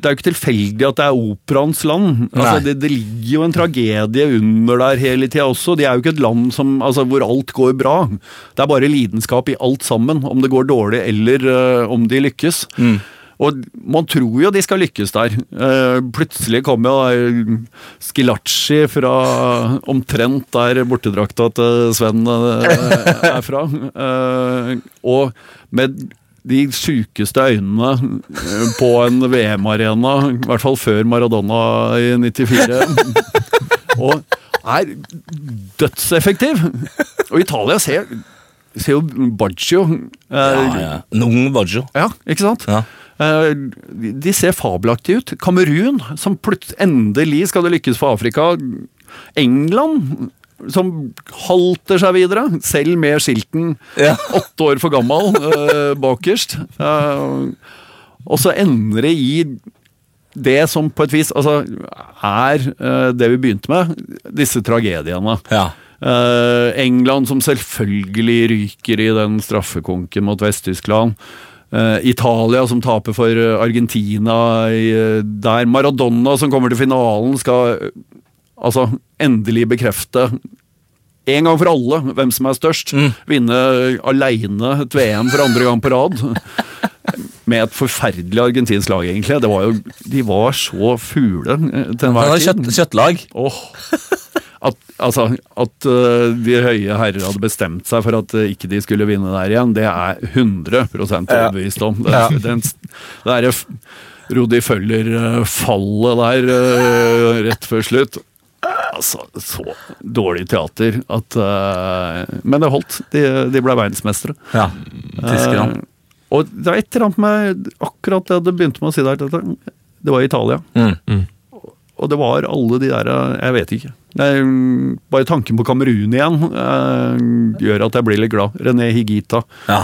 det er jo ikke tilfeldig at det er operaens land. Altså, det, det ligger jo en tragedie under der hele tida også. De er jo ikke et land som, altså, hvor alt går bra. Det er bare lidenskap i alt sammen, om det går dårlig eller uh, om de lykkes. Og man tror jo de skal lykkes der. Eh, plutselig kom jo eh, Skilacci fra omtrent der bortedrakta til Sven er fra. Og med de sjukeste øynene eh, på en VM-arena, i hvert fall før Maradona i 94. og er dødseffektiv. Og Italia ser, ser jo Baggio eh, Ja, ja. Noen Baggio. ja, ikke sant? Ja. Eh, de- ser fabelaktige ut. Kamerun, som endelig skal det lykkes for Afrika. England, som halter seg videre, selv med skilten Ja. åtte år for gammel eh, bakerst. Eh, og så ender det i det som på et vis altså, er eh, det vi begynte med, disse tragediene. Ja. Eh, England som selvfølgelig ryker i den straffekonken mot Vest-Tyskland. Eh, Italia som taper for Argentina eh, der. Maradona som kommer til finalen skal altså endelig bekrefte en gang for alle hvem som er størst. Vinne aleine et VM for andre gang på rad. Med et forferdelig argentinsk lag, egentlig. Det var jo, de var så fule eh, til enhver tid. kjøtt, kjøttlag. Oh. At, altså, at øh, de høye herrer hadde bestemt seg for at øh, ikke de skulle vinne der igjen, det er 100% overbevist om. Det, Ja. den, det derre f- Rudi Føller-fallet der rett før slutt Altså, så dårlig teater at uh, Men det holdt. De, de ble verdensmestere. Ja. Tyskerne. Uh, og det er et eller annet med akkurat det du begynte med å si der. Dette. Det var Italia. Mm. Og det var alle de der Jeg vet ikke. Mm, bare tanken på Kamerun igjen uh, gjør at jeg blir litt glad. René Higita. Ja.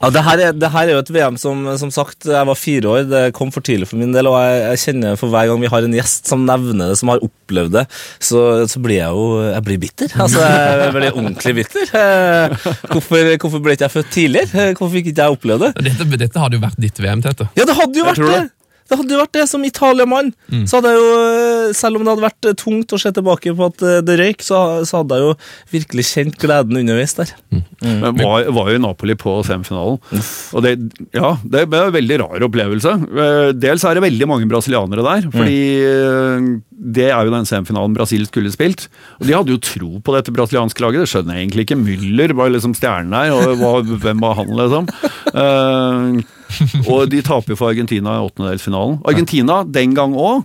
Ja, det, her er, det her er jo et VM som som sagt, jeg var fire år, det kom for tidlig for min del, og jeg, jeg kjenner for hver gang vi har en gjest som nevner det, som har opplevd det, så, så blir jeg jo jeg blir bitter. Altså, jeg blir ordentlig bitter. Eh, Hvorfor, hvorfor ble ikke jeg født tidligere? Eh, Hvorfor fikk ikke jeg opplevd det? Dette, dette hadde jo vært ditt VM, Tete. Ja, det hadde jo vært det! Det. Det hadde jo vært det som Italia-mann. Så hadde jeg jo, eh, Selv om det hadde vært eh, tungt å se tilbake på at eh, det røyk, så, så hadde jeg jo virkelig kjent gleden underveis der. Men var, var jo i Napoli på semifinalen. Og det, ja, det ble en veldig rar opplevelse. Dels er det veldig mange brasilianere der, fordi eh, det er jo den semifinalen Brasil skulle spilt. Og de hadde jo tro på dette brasilianske laget, det skjønner jeg egentlig ikke. Müller var liksom stjernen der, og var, hvem var han, liksom? Eh, og de taper for Argentina i åttendedelsfinalen. Argentina den gang òg,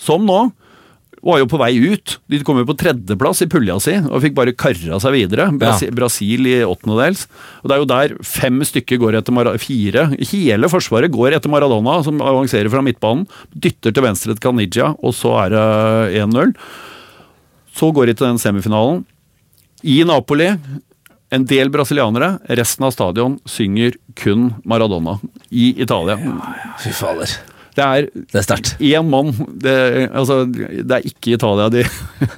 som nå, var jo på vei ut. De kom jo på tredjeplass i pulja si og fikk bare kara seg videre. Brasil, Brasil i åttendedels. Og det er jo der fem stykker går etter Maradona fire. Hele forsvaret går etter Maradona, som avanserer fra midtbanen. Dytter til venstre til Caniggia, og så er det 1-0. Så går de til den semifinalen. I Napoli en del brasilianere, resten av stadion synger kun Maradona i Italia. Fy fader. Det er Det er sterkt. én mann. Det, altså, det er ikke Italia, de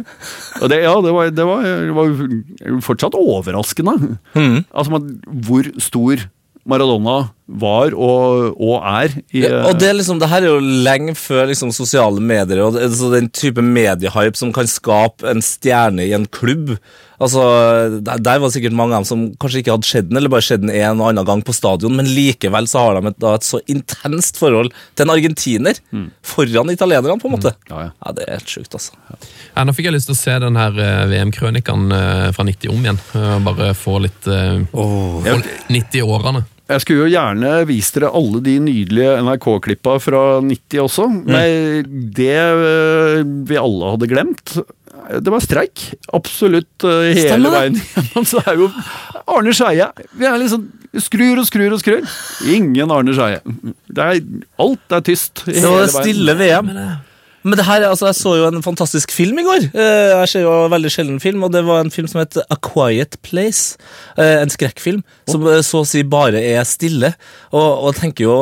Og det, ja, det var, det var, var fortsatt overraskende. Mm. Altså, hvor stor Maradona var og, og er i Ja, og det, er liksom, det her er jo lenge før liksom, sosiale medier og den type mediehype som kan skape en stjerne i en klubb. Altså, der, der var sikkert mange av dem som kanskje ikke hadde sett den, eller bare sett den en og annen gang på stadion, men likevel så har de et, da, et så intenst forhold til en argentiner foran italienerne, på en måte. Ja, ja. Ja, det er helt sjukt, altså. Ja, nå fikk jeg lyst til å se den her eh, VM-krønikaen eh, fra 90 om igjen. Eh, Bare få litt oh. få 90-årene. Jeg skulle jo gjerne vist dere alle de nydelige NRK-klippa fra 90 også, men det øh, vi alle hadde glemt, det var streik. Absolutt uh, hele Stemmer veien gjennom. Så det er jo Arne Skeie. Vi er liksom skrur og skrur og skrur. Ingen Arne Skeie. Er Alt er tyst. Det var veien. stille VM. Men det her, er- altså, jeg så jo en fantastisk film i går. Eh, Jeg ser jo en veldig sjelden film, og det var en film som het A Quiet Place. Eh, En skrekkfilm som eh, så å si bare er stille. Og, og tenker jo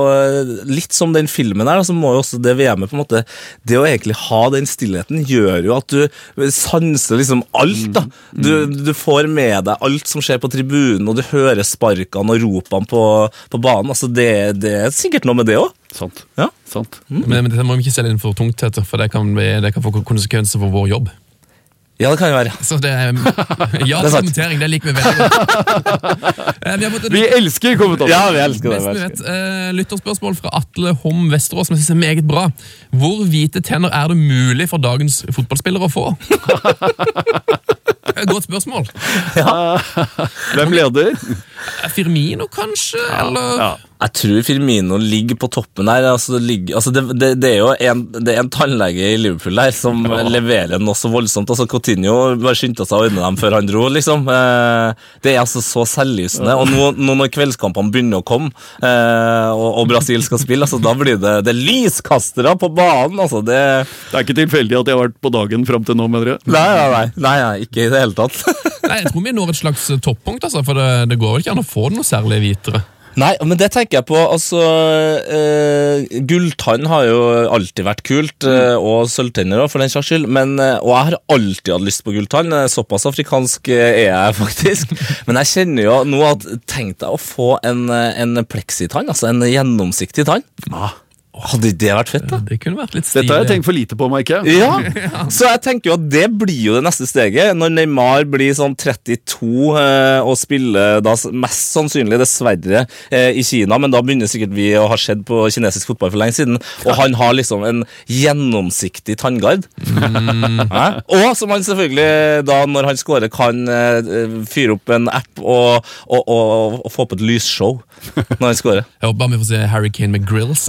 litt som den filmen her, så må jo også det VM-et på en måte Det å egentlig ha den stillheten gjør jo at du sanser liksom alt, da. Du, du får med deg alt som skjer på tribunen, og du hører sparkene og ropene på, på banen. Altså, det, det er sikkert noe med det òg. Sant. Ja. Sant. Men, men dette må vi ikke selge inn for tungt, for det kan, bli, det kan få konsekvenser for vår jobb. Ja, det kan jo være. Så det er Ja er til kommentering, det liker vi veldig godt. Eh, Vi har fått et Vi elsker kommentarer! Ja, vi elsker det. Vi vet. uh, lytterspørsmål fra Atle Hom Vesterås, som jeg synes er meget bra. Hvor hvite tenner er det mulig for dagens fotballspillere å få? Godt spørsmål. Hvem leder? Firmino, kanskje? Eller Ja. Jeg tror Firmino ligger på toppen her. Altså, det, ligger, altså det, det, det er jo en, det er en tannlege i Liverpool her som leverer noe så voldsomt. Altså Coutinho bare skyndte seg å ordne dem før han dro, liksom. Eh, det er altså så selvlysende. Og nå, nå når kveldskampene begynner å komme, eh, og, og Brasil skal spille, altså, da blir det, det er lyskastere på banen. Altså, det Det er ikke tilfeldig at jeg har vært på dagen fram til nå, mener du? Nei, nei, nei, nei, ikke i det hele tatt. Nei, jeg tror vi når et slags toppunkt, altså, for det, det går vel ikke an å få det noe særlig hvitere. Nei, men det tenker jeg på. Altså, eh, Gulltann har jo alltid vært kult, eh, og sølvtenner òg, for den saks skyld. Men, eh, og jeg har alltid hatt lyst på gulltann. Eh, Såpass afrikansk eh, er jeg faktisk. Men jeg kjenner jo nå at Tenk deg å få en, en pleksitann, altså en gjennomsiktig tann. Hadde ikke det vært fett, da? Det kunne vært litt stilig. Dette har jeg tenkt for lite på, Mike. Ja, så jeg tenker jo at det blir jo det neste steget. Når Neymar blir sånn 32 eh, og spiller da mest sannsynlig, dessverre, eh, i Kina, men da begynner sikkert vi å ha sett på kinesisk fotball for lenge siden, og han har liksom en gjennomsiktig tanngard. Hæ? Og som han selvfølgelig da, når han scorer, kan eh, fyre opp en app og, og, og, og få på et lysshow når han scorer. Jeg håper bare vi får se Harry Kane med grills.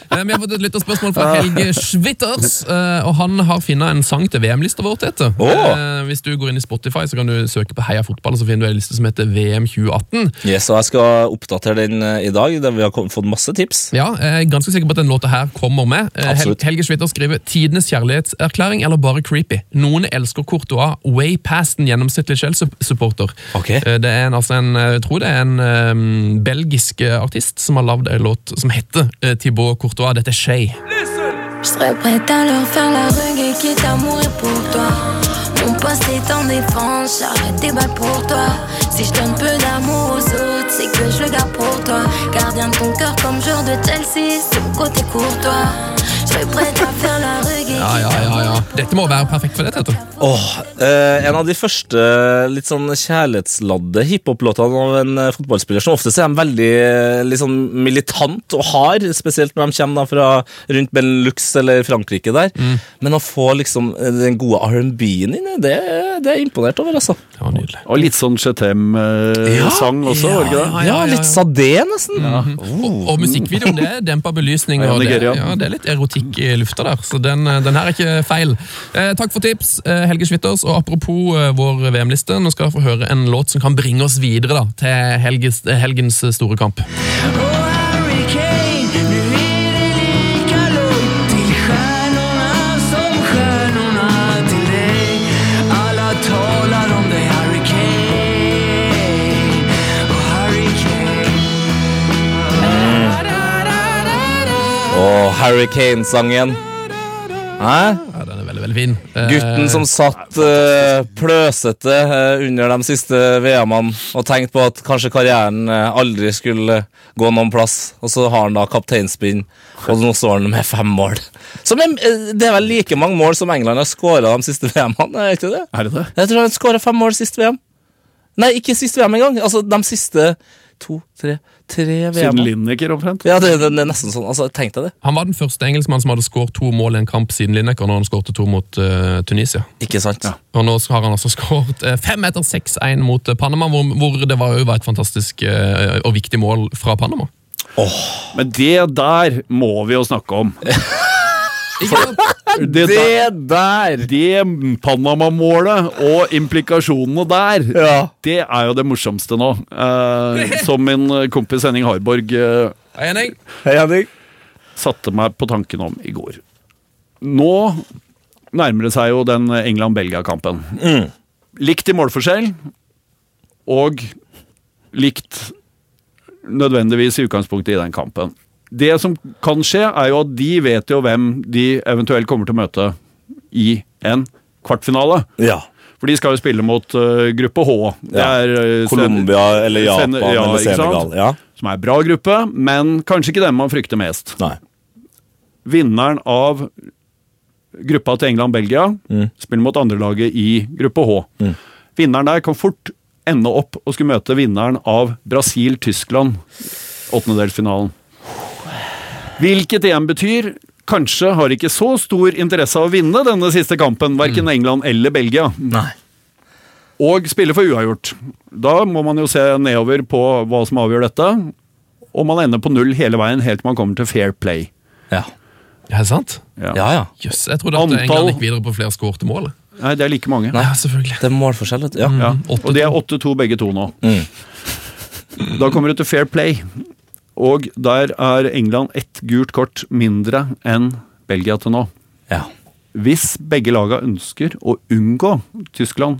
Vi har fått et lytterspørsmål fra Helge Schwitters, eh, og han har funnet en sang til VM-lista vår. Tete. Oh. Eh, Hvis du går inn i Spotify, så kan du søke på Heia fotball, og så finner du en liste som heter VM 2018. Yes, og jeg skal oppdatere den eh, i dag, der vi har fått masse tips. Ja, jeg er ganske sikker på at den låta her kommer med. Eh, Hel Helge Schwitter skriver 'Tidenes kjærlighetserklæring' eller bare creepy. Noen elsker Courtois way past en gjennomsnittlig Chelsea-supporter. Okay. Eh, Det er en, altså en, eh, jeg tror det er en um, belgisk eh, artist som har lagd en låt som heter uh, Thibaut Courtois. Je serais prête à leur faire la rugue quitte à mourir pour toi. Mon poste est en défense, j'arrête des balles pour toi. Si je donne peu d'amour aux autres, c'est que je le garde pour toi. Gardien de ton cœur comme joueur de Chelsea, c'est mon côté courtois. Ja, ja, ja, ja. Dette må være perfekt for deg, Tete. Åh, eh, En av de første litt sånn kjærlighetsladde hiphop-låtene av en eh, fotballspiller. Som oftest er de veldig eh, litt sånn militant og hard, spesielt når de kommer da fra rundt Benelux eller Frankrike der. Men å få liksom eh, den gode R&B-en inn, det, det er jeg imponert over, altså. Det var nydelig. Og litt sånn Chetem-sang også, var det ikke det? Ja, litt Sadé, nesten. Og, og musikkvideoen det demper dempa belysning, Ja, og det, ja, det er litt erotikk i lufta der. Så den, eh, den her er ikke feil. Eh, takk for tips, eh, Helge Schwitters. Og apropos eh, vår VM-liste, nå skal vi få høre en låt som kan bringe oss videre da, til helges, helgens store kamp. Og Kane-sangen. Hæ? Ja, den er veldig, veldig fin. Eh, Gutten som satt uh, pløsete uh, under de siste VM-ene og tenkte på at kanskje karrieren uh, aldri skulle gå noen plass. Og så har han da kapteinspinn, og nå står han med fem mål. Som er, det er vel like mange mål som England har skåra de siste VM-ene? er ikke det? Er det det? Jeg tror han skåra fem mål sist VM. Nei, ikke sist VM engang. Altså de siste to, tre, tre VM-er. Siden Lineker, omtrent. Ja, det, det, det er nesten sånn. Altså, Tenk deg det. Han var den første engelskmannen som hadde skåret to mål i en kamp siden Lineker, når han skåret to mot uh, Tunisia. Ikke sant? Og nå har han altså skåret eh, fem etter 6-1 mot eh, Panama, hvor, hvor det var var et fantastisk og viktig mål fra Panama. Men det der må vi jo snakke om. Sant? Det, der, der! det Panama-målet og implikasjonene der, Ja. det er jo det morsomste nå. Eh, som min kompis Henning Harborg eh, Hei, Henning. Hei, Henning. satte meg på tanken om i går. Nå nærmer det seg jo den England-Belgia-kampen. Likt i målforskjell, og likt nødvendigvis i utgangspunktet i den kampen. Det som kan skje, er jo at de vet jo hvem de eventuelt kommer til å møte i en kvartfinale. Ja. For de skal jo spille mot uh, gruppe H. Det Ja. er uh, Colombia eller Sen- Japan ja, eller? Senegal. Ja. Som er bra gruppe, men kanskje ikke den man frykter mest. Nei. Vinneren av gruppa til England-Belgia spiller mot andrelaget i gruppe H. Vinneren der kan fort ende opp og skulle møte vinneren av Brasil-Tyskland, åttendedelsfinalen. Hvilket igjen betyr kanskje har ikke så stor interesse av å vinne denne siste kampen, verken England eller Belgia, Nei. og spille for uavgjort. Da må man jo se nedover på hva som avgjør dette, og man ender på null hele veien helt til man kommer til fair play. Ja. Er det sant? Ja. ja, ja. Yes, jeg trodde at Antall- England gikk videre på flere skårte mål. Nei, det er like mange. Nei. Selvfølgelig. Det er målforskjell. Ja. Ja, og de er 8-2 begge to nå. Mm. Da kommer du til fair play, og der er England ett gult kort mindre enn Belgia til nå. ja. Hvis begge laga ønsker å unngå Tyskland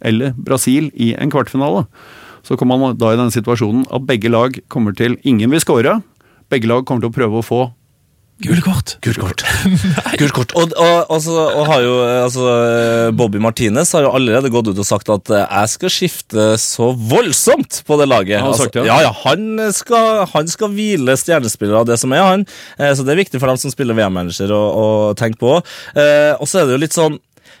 eller Brasil i en kvartfinale, så kommer man da i den situasjonen at begge lag kommer til Ingen vil skåre. Begge lag kommer til å prøve å få Gule kort! Gult kort. Gult kort. Og, og, altså, og har jo, altså, Bobby Martinez har jo allerede gått ut og sagt at eh, jeg skal skifte så voldsomt på det laget. Han har sagt det? Altså, ja, ja, han skal, han skal hvile stjernespillere av det som er han. Eh, så det er viktig for dem som spiller VM-manager å, å tenke på. Eh, og så er det jo litt sånn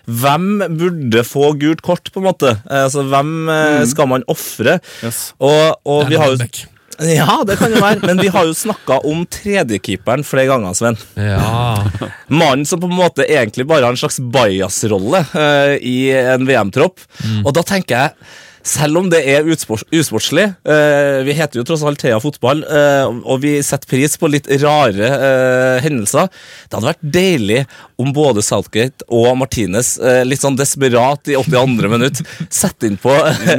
hvem burde få gult kort, på en måte? Altså, Hvem mm. skal man ofre? Yes. Og, og vi har jo. Ja, det kan jo være, men vi har jo snakka om tredjekeeperen flere ganger, Sven. Ja. Mannen som på en måte egentlig bare har en slags bias-rolle eh, i en VM-tropp. Og da tenker jeg selv om det er usportslig eh, Vi heter jo tross alt Thea Fotball, eh, og vi setter pris på litt rare eh, hendelser. Det hadde vært deilig om både Southgate og Martinez, litt sånn desperat i 82. minutt, setter inn på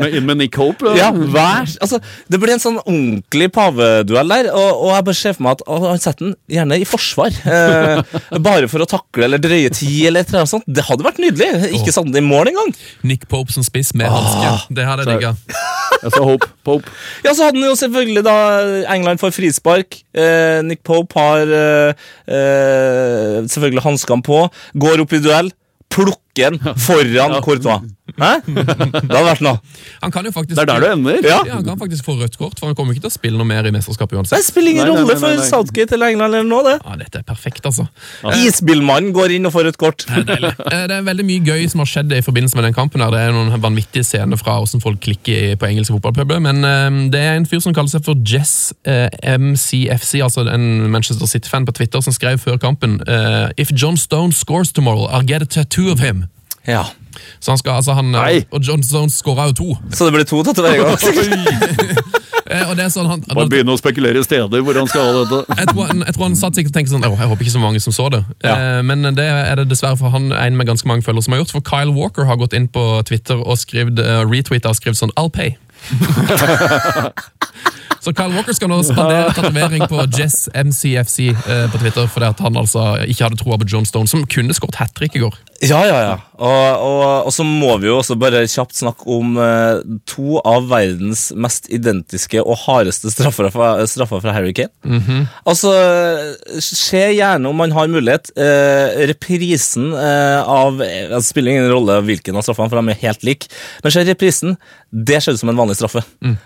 Inn med, Nick Hope. ja, vær, altså, Det blir en sånn ordentlig paveduell der, og, og jeg bare ser for meg at han setter den gjerne i forsvar. Eh, bare for å takle eller drøye tid eller et eller annet sånt. Det hadde vært nydelig. Ikke satt den i mål engang. Nick Pope som spiss med hanske. Det hadde jeg digga. Jeg sa Hope. Pope. Ja, så hadde han jo selvfølgelig da England får frispark. Eh, Nick Pope har eh, eh, selvfølgelig hanskene på. Går opp i duell. Plukker den foran Courtois. Hæ? Det hadde vært noe. Han kan jo faktisk Det er der du ender. Ja. Ja, han kan faktisk få rødt kort, for han kommer ikke til å spille noe mer i mesterskapet Det spiller ingen Nei, nei, rolle nei, nei, for. Southgate eller England eller noe, det. Ja, Dette er perfekt, altså. Isbilmannen går inn og får rødt kort. Det er deilig. Eh, Det er veldig mye gøy som har skjedd i forbindelse med den kampen. her. Det er noen vanvittige scener fra hvordan folk klikker på engelske fotballpuber. Men eh, det er en fyr som kaller seg for Jess eh, MCFC, altså en Manchester City-fan på Twitter, som skrev før kampen If John Stone scores tomorrow, I'll get a tattoo of him. Ja. Så han skal, altså han, Nei. Og John Stones skåra jo to. Så det blir to tatoveringer? Eh, og det er sånn han, Bare begynne å spekulere i steder hvor han skal ha dette. jeg, tror han, jeg tror han satt sikkert og tenkte sånn Jeg håper ikke så mange som så det. Ja. Eh, men det er det dessverre for han en med ganske mange følgere som har gjort. For Kyle Walker har gått inn på Twitter og skrevet, uh, retweeta og skrevet sånn I'll pay. Så Kyle Walker skal nå spandere tatovering på Jess MCFC eh, på Twitter fordi at han altså ikke hadde troa på John Stone, som kunne skåret hat trick i går. Ja, ja, ja. Og, og, og så må vi jo også bare kjapt snakke om eh, to av verdens mest identiske og hardeste straffer fra, straffer fra Harry Kane. Altså, se gjerne om man har mulighet. Eh, reprisen eh, av Det spiller ingen rolle hvilken av straffene, for de er helt like. Men se reprisen. Det ser ut som en vanlig straffe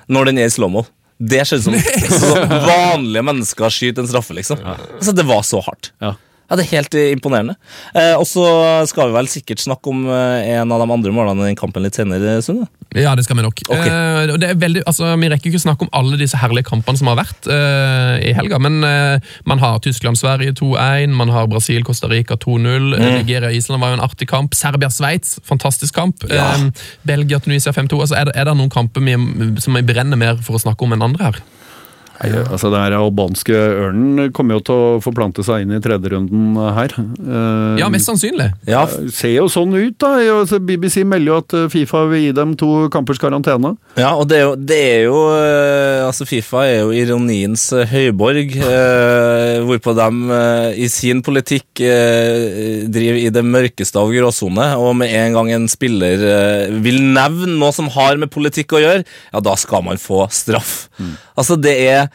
når den er i slow-mo. Det skjedde som, som vanlige mennesker skyter en straffe, liksom. Altså, det var så hardt. Ja. Ja, Det er helt eh, imponerende. Eh, og så skal vi vel sikkert snakke om eh, en av de andre målene i kampen litt senere. Sunne. Ja, det skal vi nok. Okay. Eh, og det er veldig, altså, vi rekker ikke å snakke om alle disse herlige kampene som har vært eh, i helga, men eh, man har Tyskland-Sverige 2-1, man har Brasil-Costa Rica 2-0, mm. Nigeria-Island var jo en artig kamp, Serbia-Sveits, fantastisk kamp, Ja. Belgia-Tunisia 5-2. Altså, er, er det noen kamper vi, som vi brenner mer for å snakke om enn andre her? Nei, altså Den albanske ørnen kommer jo til å forplante seg inn i tredjerunden her. Uh, Ja, mest sannsynlig. Ja, Ser jo sånn ut, da. Altså, BBC melder jo at eh, Fifa vil gi dem to kampers karantene. ja og det er jo, det er jo eh, Altså, Fifa er jo ironiens eh, høyborg, uh, hvorpå de uh, i sin politikk eh, driver i det mørkeste av gråsone, og med en gang en spiller eh, vil nevne noe som har med politikk å gjøre, ja, da skal man få straff. Altså, det er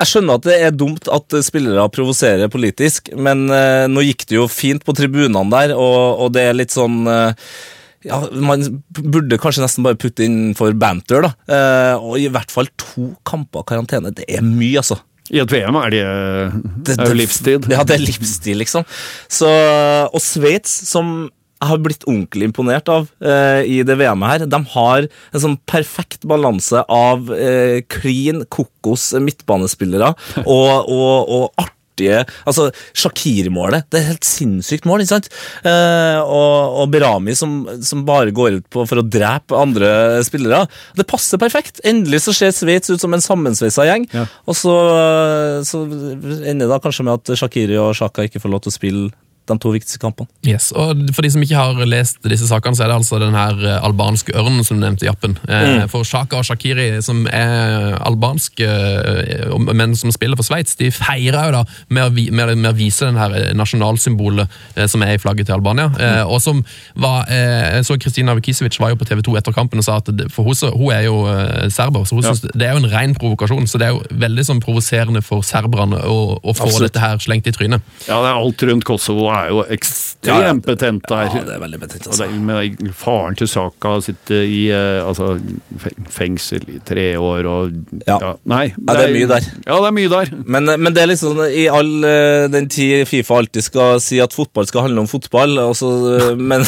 Jeg skjønner at det er dumt at spillere provoserer politisk, men eh, nå gikk det jo fint på tribunene der, og, og det er litt sånn eh, ja, Man burde kanskje nesten bare putte inn for banter, da. Eh, og i hvert fall to kamper karantene. Det er mye, altså. I et VM er det, Det- er jo livstid. Ja, det er livstid, liksom. Så, og Sveits, som jeg har blitt ordentlig imponert av eh, i det VM-et her, de har en sånn perfekt balanse av eh, clean kokos midtbanespillere og, og, og artige Altså, Shakiri-målet. Det er et helt sinnssykt mål, ikke sant? Eh, og, og Berami som, som bare går ut på for å drepe andre spillere. Det passer perfekt. Endelig så ser Sveits ut som en sammensveisa gjeng. Ja. Og så, så ender det da kanskje med at Shakiri og Shaka ikke får lov til å spille de to viktigste kampene. Yes, og For de som ikke har lest disse sakene, så er det altså den her eh, albanske ørnen som du nevnte i appen. Eh, For Shaka og Shakiri, som er albanske, eh, men som spiller for Sveits, de feirer jo da med å, med, med å vise den her nasjonalsymbolet som er i flagget til Albania. Mm. og som var, Jeg så Kristina Vukisevic var jo på TV 2 etter kampen og sa at for hun, hun er jo serber, så hun synes det er jo en ren provokasjon. Så det er jo veldig sånn provoserende for serberne å, å få Absolutt. dette her slengt i trynet. Ja, det er alt rundt Kosovo er jo ekstremt Ja, ja. betent der. Ja, det er veldig betent, Og altså. det er med faren til Saka sitter i eh, altså, fengsel i tre år og Ja. Nei. Ja, det er mye der. Ja, det er mye der. Men, men det er liksom i all eh, den tid Fifa alltid skal si at fotball skal handle om fotball, også, eh, men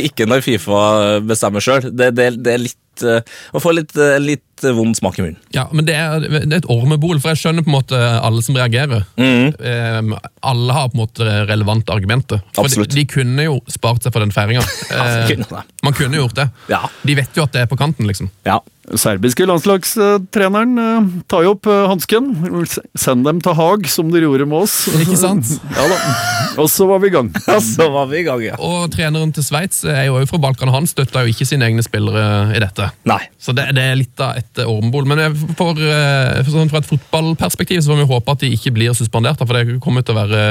ikke når Fifa bestemmer sjøl. Det, det, det er litt eh, Man får litt, eh, litt vond smak i munnen. Ja, men det er, det er et ormebol, for jeg skjønner på en måte alle som reagerer. Eh, alle har på en måte relevante argumenter. For. De, de kunne jo spart seg for den feiringa. Ja, det. man kunne gjort det. Ja. De vet jo at det er på kanten, liksom. Ja. Serbiske landslagstreneren eh, tar jo opp eh, hansken. Send dem til Haag, som dere gjorde med oss. Ikke sant? ja da. Og så var vi i gang. ja, så var vi i gang, ja. Og treneren til Sveits er jo også fra Balkan, han støtta jo ikke sine egne spillere i dette. Nei. Så det, det er litt av et ormbol. Men for, eh, for sånn, fra et fotballperspektiv så får vi håpe at de ikke blir suspendert. For det kommer til å være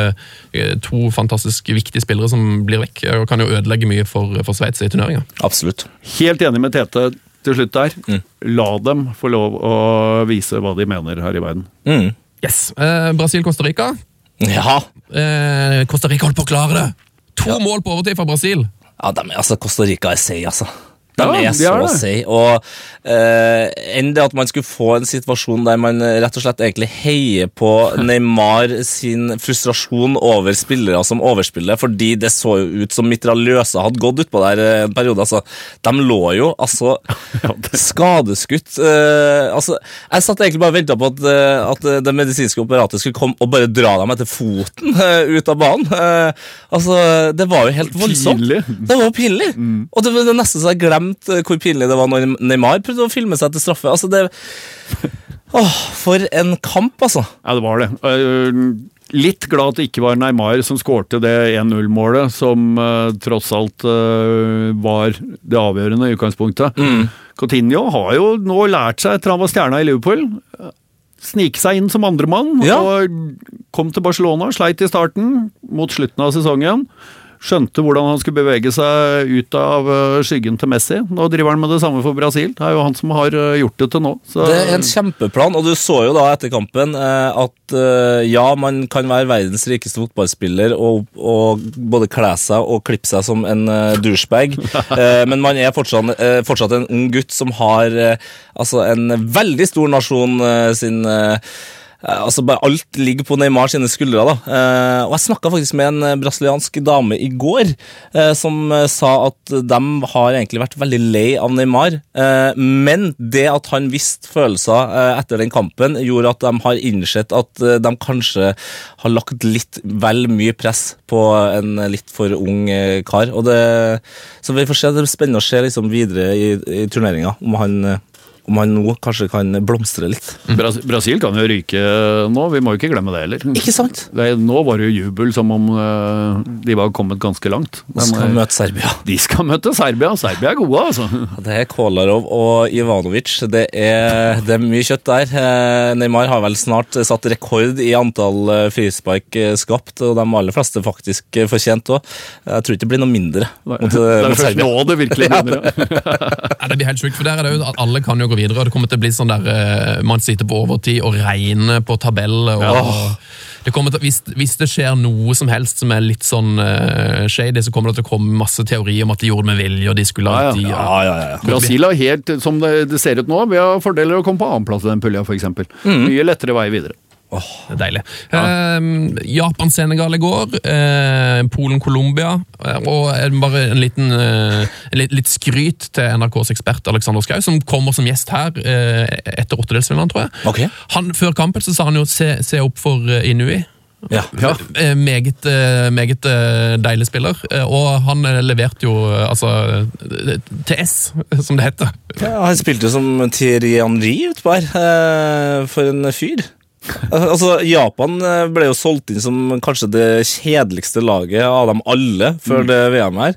eh, to fantastisk viktige spillere som blir vekk, og kan jo ødelegge mye for, for Sveits i turneringa. Absolutt. Helt enig med Tete til slutt der. La dem få lov å vise hva de mener her i verden. Mm. Yes. Eh, Brasil-Costa Rica. Ja. Eh, Costa Rica holdt på å klare det! To mål på overtid fra Brasil. Ja, de, altså, Costa Rica er seg, altså. De Ja, er så det. seig. Og uh, enn det at man skulle få en situasjon der man rett og slett egentlig heier på Neymar sin frustrasjon over spillere som overspiller, fordi det så jo ut som Mitraljøsa hadde gått utpå der eh, en periode. Altså, de lå jo altså skadeskutt. Uh, altså, jeg satt egentlig bare og venta på at, at det medisinske apparatet skulle komme og bare dra dem etter foten uh, ut av banen. Altså, det var jo helt voldsomt. Pinlig. Det var jo pinlig. Og det det nesten så jeg glemte eh, hvor pinlig det var når Neymar prøvde å filme seg til straffe. Altså, det Åh, for en kamp, altså. Ja, det var det. Eh, Litt glad at det ikke var Neymar som skårte det 1-0-målet, som uh, tross alt uh, var det avgjørende i utgangspunktet. Coutinho har jo nå lært seg, etter han var stjerna i Liverpool, snike seg inn som andremann. Ja. Og kom til Barcelona, sleit i starten, mot slutten av sesongen. Skjønte hvordan han skulle bevege seg ut av eh, skyggen til Messi. Nå driver han med det samme for Brasil. Det er jo han som har eh, gjort det til nå. Så, Det er en kjempeplan, og du så jo da etter kampen eh, at ja, man kan være verdens rikeste fotballspiller og, og både kle seg og klippe seg som en douchebag, men man er fortsatt, fortsatt en ung gutt som har altså en veldig stor nasjon sin Altså bare Alt ligger på Neymar sine skuldre. da. Eh, og Jeg snakka faktisk med en eh, brasiliansk dame i går eh, som eh, sa at de har egentlig vært veldig lei av Neymar. Eh, men det at han visste følelser eh, etter den kampen, gjorde at de har innsett at eh, de kanskje har lagt litt vel mye press på en litt for ung eh, kar. Og det, så vi får se. Det blir spennende å se liksom videre i, i turneringa om han eh, om han nå kanskje kan blomstre litt. Bras Brasil kan jo ryke nå, vi må jo ikke glemme det heller. Ikke sant? Det, nå var det jo jubel som om uh, de var kommet ganske langt. De skal eh, møte Serbia. de skal møte Serbia. Serbia er gode, altså. Det er Kolarov og Ivanovic. Det er, det er mye kjøtt der. Eh, Neymar har vel snart satt rekord i antall frispark skapt, og de aller fleste faktisk fortjent òg. Jeg tror ikke det blir noe mindre mot, Det er mot Serbia. nå det virkelig begynner. Ja, det blir helt sjukt, for der er det jo at alle kan jo gå videre. og Det kommer til å bli sånn der eh, man sitter på overtid og regner på tabeller. og det til, hvis, hvis det skjer noe som helst som er litt sånn uh, shady, så kommer det til å komme masse teorier om at de gjorde det med vilje. og de skulle Ja, ja. Ja, ja, ja. Brasil har helt, som det, det ser ut nå, vi har fordeler å komme på annenplass i den pulja, f.eks. Mye lettere vei videre. Det er deilig. Eh, Japan-Senegal i går, eh, Polen-Colombia, eh, og bare en liten eh, litt, litt skryt til NRKs ekspert Alexander Schou, som kommer som gjest her eh, etter åttedelsfinalen, tror jeg. Okay. Han, før kampen så sa han jo se, se opp for eh, Inui. Ja. ja. Meget, meget deilig spiller, og han leverte jo altså TS, som det heter. Ja, han spilte jo som Thierry Henry utpå her. For en fyr. Altså, Japan eh, ble jo solgt inn som kanskje det kjedeligste laget av dem alle før det VM her.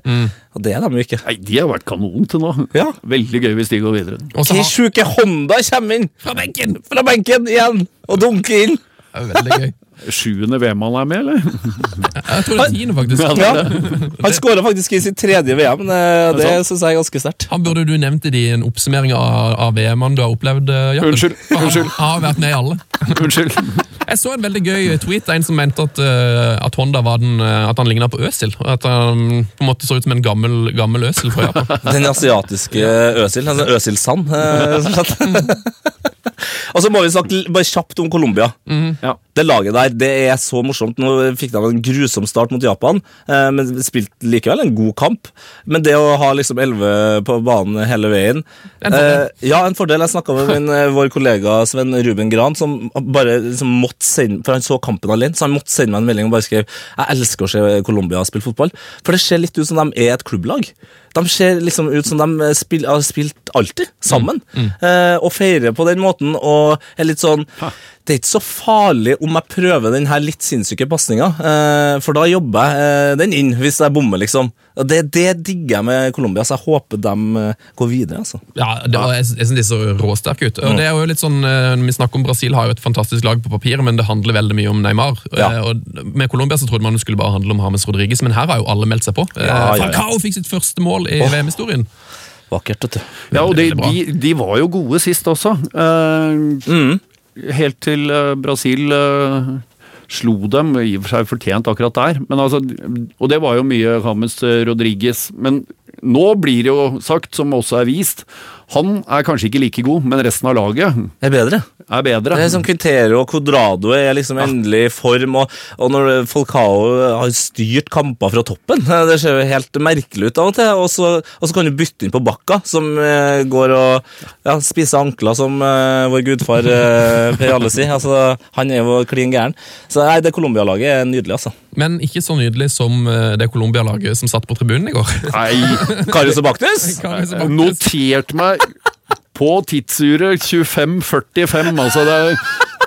Og det er de jo ikke. Nei, De har vært kanon til nå. Ja. Veldig gøy hvis de går videre. Og så Hva sjuke Honda kommer inn Fra benken! fra benken igjen og dunker inn! Det er veldig gøy. Sjuende VM han er med, eller? Jeg tror det er tiende, faktisk. Ja. Han skåra faktisk i sitt tredje VM. eh, Det syns jeg er ganske sterkt. Han burde du nevnt i din oppsummering av, av VM-ene du har opplevd. Jappen. Jakob. Unnskyld, han unnskyld. har vært med i alle. Unnskyld. Jeg så en veldig gøy tweet av en som mente at, eh, at Honda var den, eh, at han ligna på Øsil. og At han på en måte så ut som en gammel, gammel Øsil fra Japan. Den asiatiske Øsil. Altså Øsil Sand. eh, rett og slett. Og så må vi snakke bare kjapt om Colombia. Ja. Det laget der det er så morsomt. Nå fikk de en grusom start mot Japan, eh, men spilte likevel en god kamp. Men det å ha liksom elleve på banen hele veien En fordel. eh, Ja, en fordel. Jeg snakka med min, eh, vår kollega Sven Ruben Gran, som bare liksom måtte sende For han så kampen alene, så han måtte sende meg en melding og bare skrev Jeg elsker å se Colombia spille fotball. For det ser litt ut som de er et klubblag. De ser liksom ut som de spil, har spilt alltid, sammen. Eh, og feirer på den måten og er litt sånn Det er ikke så farlig om jeg prøver den her litt sinnssyke pasninga, eh, for da jobber jeg eh, den inn hvis jeg bommer, liksom. Og det, det digger jeg med Colombia, så jeg håper de eh, går videre, altså. Ja, det var, jeg, jeg synes de så råsterke ut. Og det er jo litt sånn, eh, Vi snakker om Brasil har jo et fantastisk lag på papiret, men det handler veldig mye om Neymar. Ja. Eh, Og Med Colombia så trodde man det skulle bare handle om James Rodriguez, men her har jo alle meldt seg på. Ja, ja, ja. Fikk sitt første mål i VM-historien. Vakkert, vet du. Ja, og de, de, de var jo gode sist også. Eh, Helt til Brasil eh, slo dem, i og for seg fortjent akkurat der. Altså, og det var jo mye James Rodriguez. Men nå blir det jo sagt, som også er vist, han er kanskje ikke like god, men resten av laget er bedre. Er bedre. Det er som Quintero og Codrado er liksom endelig i form, og, og når Falcao har styrt kamper fra toppen Det ser jo helt merkelig ut av og til. Og så, og så kan du bytte inn på Bakka, som eh, går og ja, spiser ankler, som eh, vår gudfar eh, Per Alle sier. Altså, han er jo klin gæren. Så nei, det Colombia-laget er nydelig, altså. Men ikke så nydelig som eh, det Colombia-laget som satt på tribunen i går. Nei, Karius og Baktus? notert meg på tidsuret 25.45. Altså det er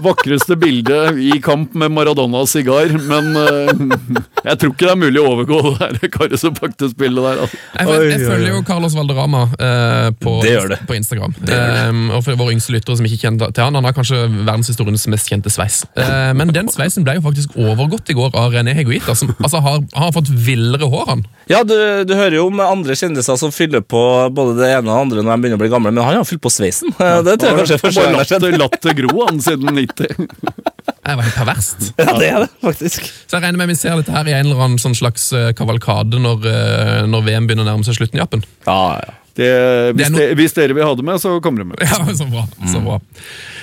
vakreste bildet i kamp med Maradonas sigar, men eh, jeg tror ikke det er mulig å overgå det der Bakte-spillet der. Altså. Jeg, vet, jeg følger jo Carlos Valderama eh, på, Det gjør det. på Instagram. Eh, og for våre yngste lyttere som ikke kjenner til han, han har kanskje verdenshistoriens mest kjente sveis. Uh, men den sveisen ble jo faktisk overgått i går av René Heguita, som altså, har, har fått villere hår, han. Ja, du, du hører jo om andre kjendiser som fyller på både det ene og det andre når de begynner å bli gamle, men han har fylt på sveisen. Det tror jeg kanskje er første gang det har skjedd. latt det gro han siden 90. Det var helt perverst. Ja, det er det, faktisk. Så jeg regner med vi ser dette her i en eller annen sånn slags eh, kavalkade når, eh, når VM begynner å nærme seg slutten i appen. Ja, ja. Det, Det hvis, no- det, hvis dere vil ha det med, så kommer det med. Ja, så bra. Så bra.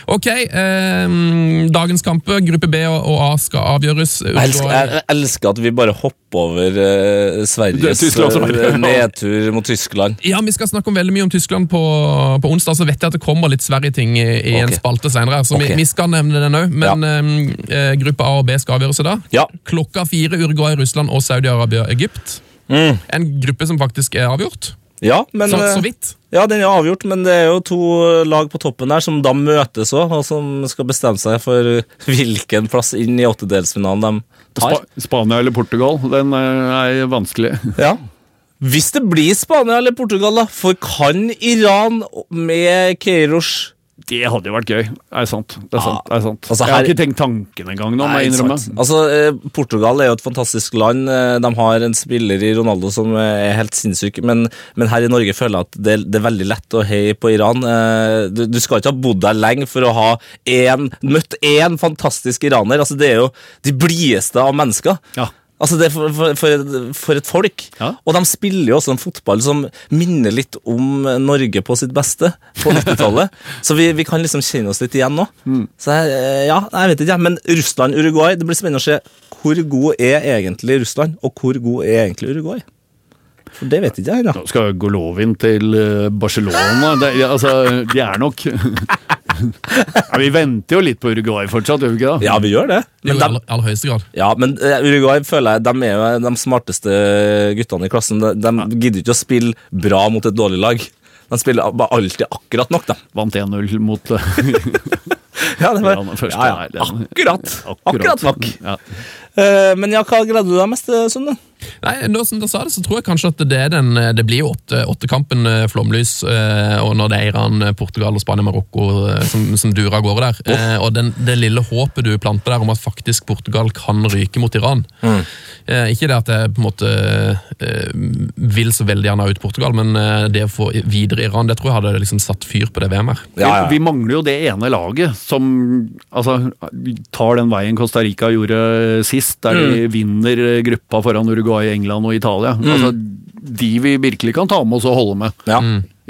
Ok, eh, dagens kamper, gruppe B og, og A skal avgjøres. Jeg elsker, jeg, elsker at vi bare hopper over eh, Sveriges er Tyskland som er- eh, nedtur mot Tyskland. Ja, Vi skal snakke om veldig mye om Tyskland på, på onsdag. Så vet jeg at det kommer litt Sverige-ting i, i en spalte senere. Så okay. vi, vi skal nevne den òg. Men eh, gruppe A og B skal avgjøres i dag. Ja. Klokka fire Uruguay, Russland og Saudi-Arabia, Egypt. Mm. En gruppe som faktisk er avgjort. Ja, men, Så, så vidt. ja, den er avgjort, men det er jo to lag på toppen der som da møtes òg, og som skal bestemme seg for hvilken plass inn i åttedelsfinalen de tar. Sp Spania eller Portugal, den eh, er vanskelig. Ja. Hvis det blir Spania eller Portugal, da, for kan Iran med Keiros Det hadde jo vært gøy. Er sant? Det er sant. Det er sant. Altså, jeg har ikke tenkt tanken engang nå, Nei, innrømme. Altså, eh, Portugal er jo et fantastisk land. Eh, De har en spiller i Ronaldo som eh, er helt sinnssyk, men, men her i Norge føler jeg at det, det er veldig lett å heie på Iran. Eh, Du, du skal ikke ha bodd der lenge for å ha en, møtt én fantastisk iraner. Altså, det er jo de blideste av mennesker. Ja. Altså det er for, for, for, for et folk. Ja. Og de spiller jo også en fotball som minner litt om Norge på sitt beste på 90-tallet. så vi, vi kan liksom kjenne oss litt igjen nå. Mm. Så eh, ja, jeg vet ikke, men Russland-Uruguay, det blir spennende å se hvor god er egentlig Russland, og hvor god er egentlig Uruguay. For det vet ikke jeg da. Nå skal Golovin til eh, Barcelona. Det, altså, de er nok ja, Vi venter jo litt på Uruguay fortsatt, gjør vi ikke det? Ja, vi gjør det. Jo, Men i de, aller, aller høyeste grad. ja, men eh, Uruguay føler jeg, de er jo de smarteste guttene i klassen. De, de gidder ikke å spille bra mot et dårlig lag. De spiller alltid akkurat nok, da. Vant 1-0 mot eh, Ja, det var, Ja, ja, Akkurat. Akkurat nok. Ja. Eh, men ja, hva gleder du deg mest til, Sunne? Nei, nå som dere sa det, så tror jeg kanskje at det er den Det blir åtte, åttekampen eh, flomlys, eh, og når det er Iran, eh, Portugal og Spania, Marokko eh, som, som durer av gårde der. Eh, og den, det lille håpet du planter der om at faktisk Portugal kan ryke mot Iran. Eh, ikke det at jeg på en måte eh, vil så veldig gjerne ut Portugal, men eh, det å få videre Iran, det tror jeg hadde liksom satt fyr på det VM her. Ja, ja. Vi, vi mangler jo det ene laget som altså, tar den veien Costa Rica gjorde sist, der Mm. de vinner gruppa foran Uruguay, England og Italia. Altså, de vi virkelig kan ta med oss og holde med. Ja.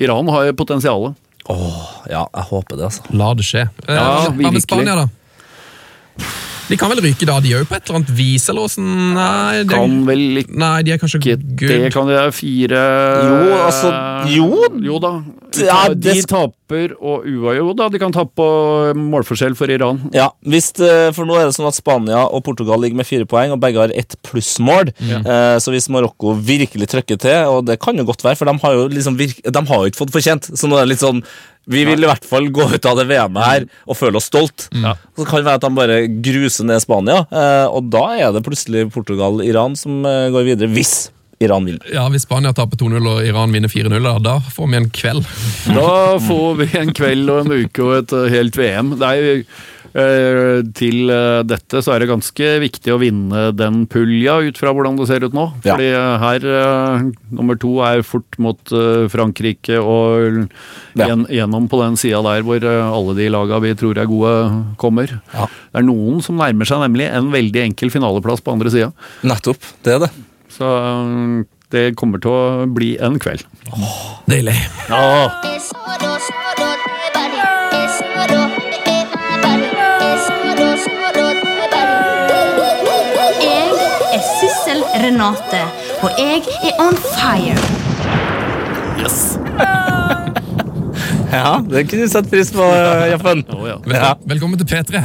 Iran har potensialet. Åh, ja, jeg håper det, altså. La det skje. Eh, Ja, hva med virkelig. Spania, da? De kan vel ryke da, de òg, på et eller annet vis? eller åssen? Nei, de, Kan vel ikke nei, de er kanskje det kan de fire Jo, altså, jo. Jo da. Ja, de taper, og UA da, de kan tape på målforskjell for Iran. Ja, hvis, det, for nå er det sånn at Spania og Portugal ligger med fire poeng, og begge har ett plussmål. Eh, så hvis Marokko virkelig trykker til, og det kan jo godt være, for de har jo liksom virke, de har jo ikke fått fortjent, så nå er det litt sånn vi vil i hvert fall gå ut av det VM-et her og føle oss stolt. Så kan det være at de bare gruser ned Spania, eh, og da er det plutselig Portugal-Iran som eh, går videre, hvis Iran vinner. Ja, Hvis Spania taper 2-0 og Iran vinner 4-0, da, får vi en kveld. Da får vi en kveld og en uke og et eh, helt VM. Det er jo, til eh, dette så er det ganske viktig å vinne den pulja ut fra hvordan det ser ut nå. Ja. Fordi eh, her eh, nummer to er fort mot eh, Frankrike og Ja. gjennom på den sida der hvor eh, alle de laga vi tror er gode, kommer. Ja. Det er noen som nærmer seg nemlig en veldig enkel finaleplass på andre sida. Nettopp, det er det. Så eh, det kommer til å bli en kveld. Åh, Deilig. Ja. Renate, og jeg er on fire. Yes. Ja, det kunne du satt pris på, Jaffen. Ja. Vel, Velkommen til P3.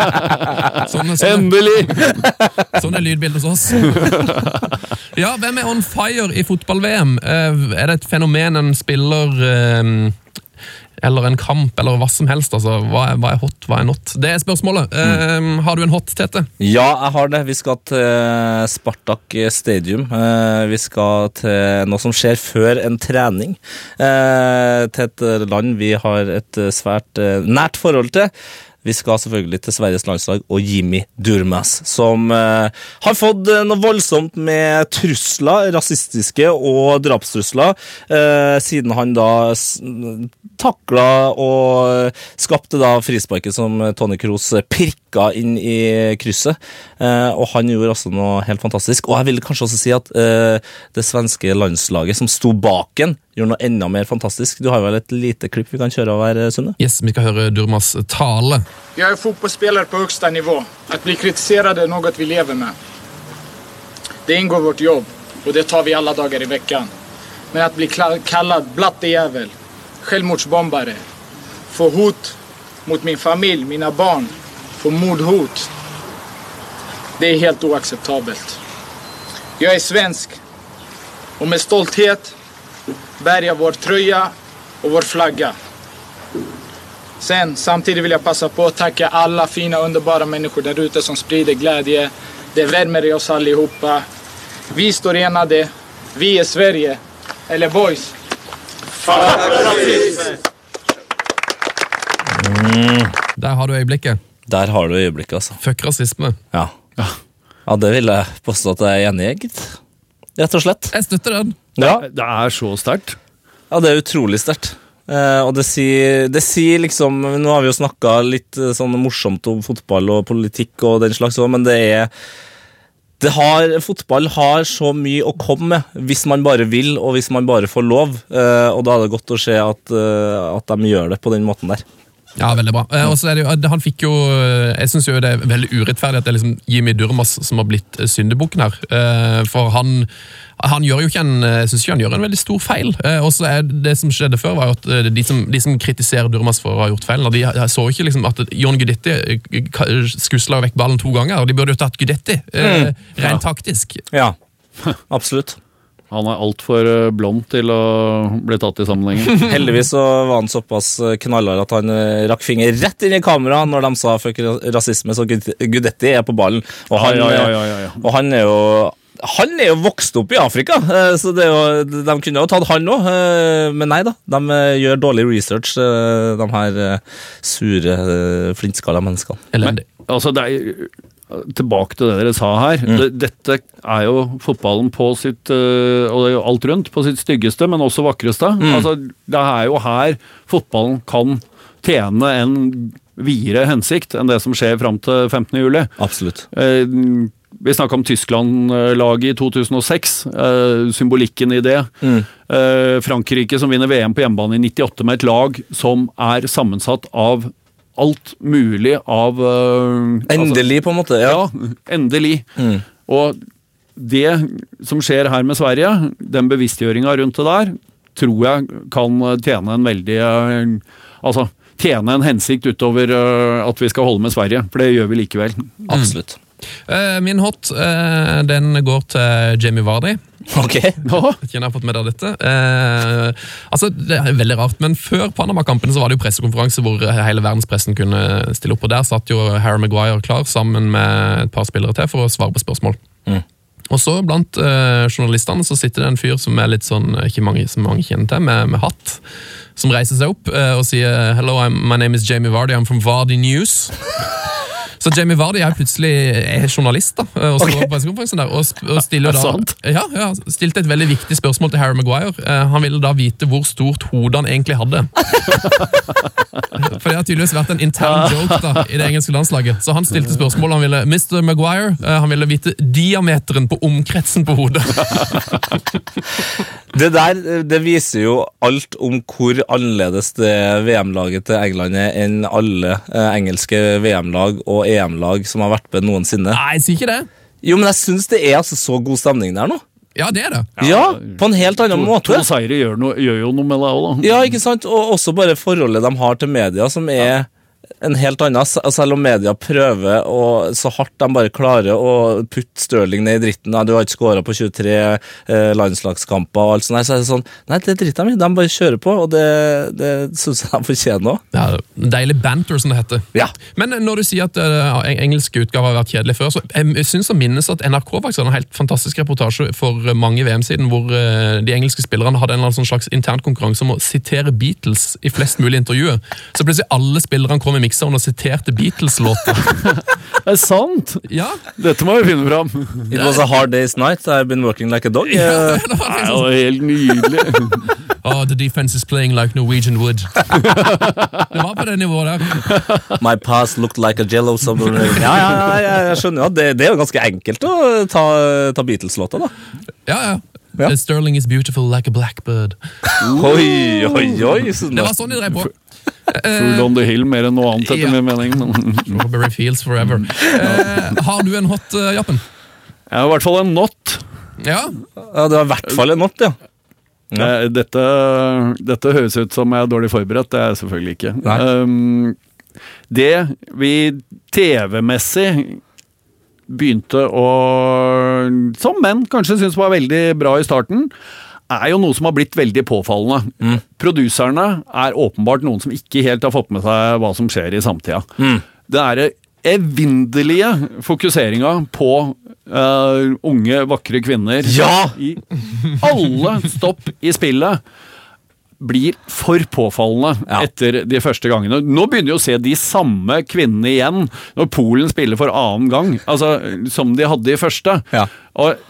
Sånne, sånne, Endelig! sånn er lydbildet hos oss. Ja, Hvem er on fire i fotball-VM? Eh, Er det et fenomen, en spiller eh, eller en kamp, eller hva som helst? altså, Hva er, hva er hot, hva er not? Det er spørsmålet. Eh, Har du en hot, Tete? Ja, jeg har det. Vi skal til Spartak Stadium. Uh, Vi skal til noe som skjer før en trening. Uh, Til et land vi har et eh, svært eh, nært forhold til. Vi skal selvfølgelig til Sveriges landslag og Jimmy Durmaz, som eh, har fått eh, noe voldsomt med trusler, rasistiske og drapstrusler, eh, siden han da takla og skapte da frisparket som Tony Kroos pirka inn i krysset. Eh, og han gjorde også noe helt fantastisk. Og jeg vil kanskje også si at eh, det svenske landslaget som sto bak den, gjorde noe enda mer fantastisk. Du har vel et lite klipp vi kan kjøre over, Sunne? Yes, Vi skal høre Durmas tale. Jeg er fotballspiller på høyeste nivå. Å bli kritisert er noe vi lever med. Det inngår vårt jobb og det tar vi alle dager i veckan. Men att bli kallad blattejävel, självmordsbombare, få hot mot min familj, mina barn, få mordhot. Det är helt oacceptabelt. Jag är svensk och med stolthet bär jag vår tröja och vår flagga. Sen, samtidigt vill jag passa på att tacka alla fina underbara människor där ute som sprider glädje. Det värmer i oss allihopa. Vi står enade. Vi är Sverige. Eller boys. Der har du øyeblikket. Der har du øyeblikket, altså. Fuck rasisme. Ja. ja, det vil jeg påstå at jeg er enig i, gitt. Rett og slett. Jeg støtter den. Ja, Det er så sterkt. ja det er utrolig sterkt. Uh, og det sier, det sier liksom Nå har vi jo snakka litt eh, sånn morsomt om fotball og politikk og den slags men det er det har, Fotball har så mye å komme med hvis man bare vil, og hvis man bare får lov. Uh, og da er det godt å se at, uh, at de gjør det på den måten der. Ja, veldig bra. Eh, og så er det jo, han fikk jo, eh, Jeg syns det er veldig urettferdig at det er liksom Jimmy Durmas som har blitt eh, syndebukken her. Eh, For han, han gjør jo ikke en jeg synes ikke han gjør en veldig stor feil. Eh, Og så er det som skjedde før, var jo at eh, de som, de som kritiserer Durmas for å ha gjort feilen, de så ikke liksom at John Gudetti eh, skusla vekk ballen to ganger. og De burde jo tatt Gudetti, eh, rent taktisk. Ja, absolutt. Han er altfor eh, blond til å bli tatt i sammenhengen. Heldigvis så var han såpass knallhard at han eh, rakk finger rett inn i kamera når de sa fuck rasisme, så Gud- Gudetti er på ballen. Og han, Ja, ja, ja, ja, ja. Og han er jo han er jo vokst opp i Afrika, eh, så det er jo, de kunne jo tatt han òg. Men nei da, de eh, gjør dårlig research, eh, de her eh, sure, eh, flintskalla menneskene. Men, Altså, det er, tilbake til det dere sa her. Det, dette er jo fotballen på sitt øh, Og det er jo alt rundt på sitt styggeste, men også vakreste. Altså, det er jo her fotballen kan tjene en videre hensikt enn det som skjer fram til 15. juli. Absolutt. Eh, vi snakka om Tyskland-laget i 2006. eh, symbolikken i det. Eh, Frankrike som vinner VM på hjemmebane i 98 med et lag som er sammensatt av alt mulig av altså- Endelig, på en måte. Ja. ja, endelig. Og det som skjer her med Sverige, den bevisstgjøringa rundt det der, tror jeg kan tjene en veldig uh, Altså tjene en hensikt utover uh, at vi skal holde med Sverige, for det gjør vi likevel. Absolutt. Eh, Min hot eh, den går til Jamie Vardy. Ok. nå? ikke jeg har fått med deg dette. Eh, altså, det er veldig rart, men Før Panama-kampen så var det jo pressekonferanse hvor hele verdenspressen kunne stille opp. og Der satt jo Harry Maguire klar sammen med et par spillere til for å svare på spørsmål. Og så Blant eh, journalistene så sitter det en fyr som er litt sånn, ikke mange, som mange kjenner til, med, med hatt. Som reiser seg opp eh, og sier Hello, I'm, my name is Jamie Vardy, I'm from Vardy News. Så Jamie Vardy er plutselig er journalist da, og pressekonferansen der, og, og stiller Er da, ja, ja, stilte et veldig viktig spørsmål til Harry Maguire. Eh, han ville da vite hvor stort hode han egentlig hadde. For det har tydeligvis vært en intern joke da, i det engelske landslaget. Så han stilte spørsmål. Han ville Mr. Maguire, eh, han ville vite diameteren på omkretsen på hodet. Det der det viser jo alt om hvor annerledes det VM-laget til England er enn alle eh, engelske VM-lag og EM-lag som har vært med noensinne. Nei, jeg sier ikke det. Jo, men jeg syns det er altså så god stemning der nå. Ja, det er det. Ja, på en helt annen To, måte. to seire gjør, no, gjør jo noe med deg òg, da. Ja, ikke sant? Og også bare forholdet de har til media, som er en helt annen. Selv om media prøver og så hardt de bare klarer å putte Stirling ned i dritten. Nei, du har ikke skåra på 23 eh, landslagskamper og alt sånt. Så er det sånn Nei, det driter de i. De bare kjører på, og det, det syns jeg de fortjener òg. Ja, deilig banter, som det heter. Ja. Men når du sier at uh, engelske utgaver har vært kjedelig før, så jeg, jeg synes å minnes at NRK faktisk hadde en helt fantastisk reportasje for eh, mange VM siden, hvor eh, de engelske spillerne hadde en eller annen sånn slags intern konkurranse om å sitere Beatles i flest mulig intervjuer. Så plutselig alle spillerne kom i mikseren og siterte Beatles-låter. Det er sant! Ja, Dette må vi finne fram. It was a hard day's night. I've been working like a dog. ja, Eh, det var Det helt nydelig. oh, the defense is playing like Norwegian wood. Det var på det nivået der. My past looked like a jello submarine. Ja, ja, ja, jeg- jeg skjønner Ja, det, det er jo ganske enkelt å ta, ta Beatles-låta, da. Ja, ja. Ja. Sterling is beautiful like a blackbird. Oi, oi, oi. sånn Det var sånn de drev på. Full on the hill mer enn noe annet, etter Ja. min mening. Men Strawberry Fields Forever. Eh, har du en hot, uh, Jappen? jeg har i hvert fall en not. Ja. Ja, det var i hvert fall en not, ja. ja. Dette, dette høres ut som jeg er dårlig forberedt, det er jeg selvfølgelig ikke. Um, det vi TV-messig begynte å Som menn kanskje syntes var veldig bra i starten, er jo noe som har blitt veldig påfallende. Produserne er åpenbart noen som ikke helt har fått med seg hva som skjer i samtida. Det er evinnelige fokuseringa på uh, unge, vakre kvinner Ja! i alle stopp i spillet. blir for påfallende Ja. etter de første gangene. Nå begynner vi å se de samme kvinnene igjen når Polen spiller for annen gang, altså som de hadde i første. Ja. Og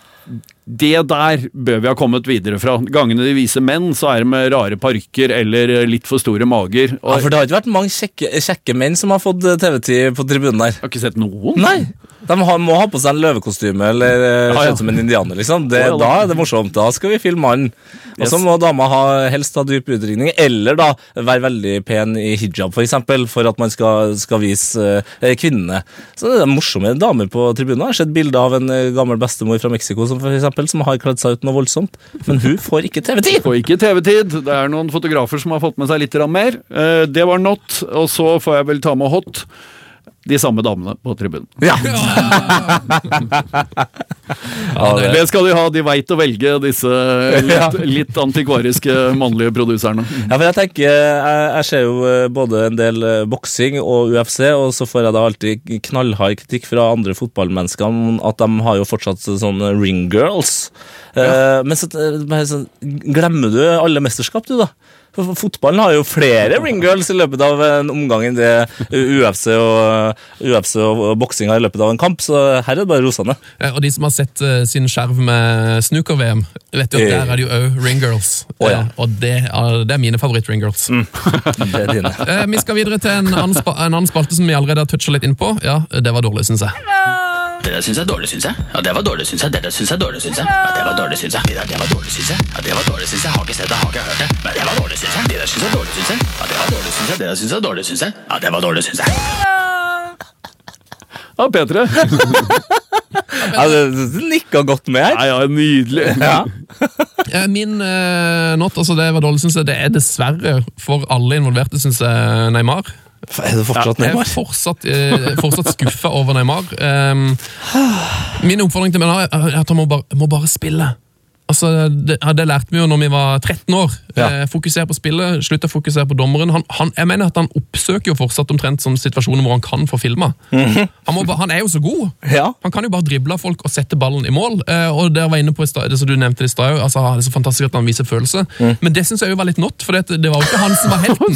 det der bør vi ha kommet videre fra. Gangene de viser menn, så er det med rare parker eller litt for store mager. Og Ja, for det har ikke vært mange kjekke, kjekke menn som har fått eh, TV-tid på tribunen der. jeg har ikke sett noen. Nei! De har, må ha på seg en løvekostyme eller eh, Ja, ja. som en indianer. liksom. Det, Ja, ja, da. da er det morsomt. Da skal vi filme mannen. Og så Yes. må dama ha, helst ha dyp utringning, eller da være veldig pen i hijab, for eksempel, for at man skal, skal vise eh, kvinnene. Så det er morsomme damer på tribunen. Jeg har sett bilde av en eh, gammel bestemor fra Mexico som, for eksempel, som har kledd seg ut noe voldsomt. Men hun får ikke TV-tid! Får ikke TV-tid. Det er noen fotografer som har fått med seg litt mer. Eh, Det var not, og så får jeg vel ta med hot. De samme damene på tribunen. Ja. Ja, det, Det skal de ha. De veit å velge disse litt, litt antikvariske mannlige produserne. Ja, for jeg tenker, jeg, jeg ser jo eh, både en del eh, boksing og UFC, og så får jeg da alltid knallhard kritikk fra andre fotballmennesker om at de har jo fortsatt sånn ring girls. Eh, men så, glemmer du alle mesterskap, du, da? For Fotballen har jo flere ring girls i løpet av en omgang enn det UFC og, UFC og boksing har i løpet av en kamp, så her er det bare rosende. Ja, Og de som har sett uh, sin skjerv med snooker-VM, vet jo at der er det jo òg ringgirls. Oh, ja. uh, Og det er, det er mine favoritt-ringgirls. Det er dine. uh, vi skal videre til en annen, spa, en annen spalte som vi allerede har toucha litt innpå. Ja, det var dårlig, syns jeg. Det der syns jeg er dårlig, syns jeg. Ja, det var dårlig, syns jeg. Det der syns jeg er dårlig, syns jeg. Ja, det var dårlig, syns jeg. Det var dårlig, syns jeg. Ja, det var dårlig, syns jeg. Har ikke sett det, har ikke hørt det. Men det var dårlig, syns jeg. Det der syns jeg er dårlig, syns jeg. Ja, det var dårlig, syns jeg. Det der syns jeg er dårlig, syns jeg. Ja, det var dårlig, syns jeg. Ja, P3. Ja, det, det nikka godt med her. Ja, ja, nydelig. Ja. Min uh, not, altså det var dårlig, syns jeg, det er dessverre for alle involverte, syns jeg, Neymar. Er det fortsatt Jeg er fortsatt, eh, fortsatt skuffa over Neymar. Um, min oppfordring til Neymar er at han må bare, må bare spille. Altså, det, det lærte vi jo når vi var 13 år. Ja. Eh, fokusere på spillet, slutte å fokusere på dommeren. Han, han, jeg mener at han oppsøker jo fortsatt omtrent som situasjoner hvor han kan få filma. han, -hmm. han, han er jo så god! Ja. Han kan jo bare drible av folk og sette ballen i mål. Eh, og det var inne på det som du nevnte i stad, altså, det er så fantastisk at han viser følelse. Men det syns jeg jo var litt not, for det, det var jo ikke han som var helten.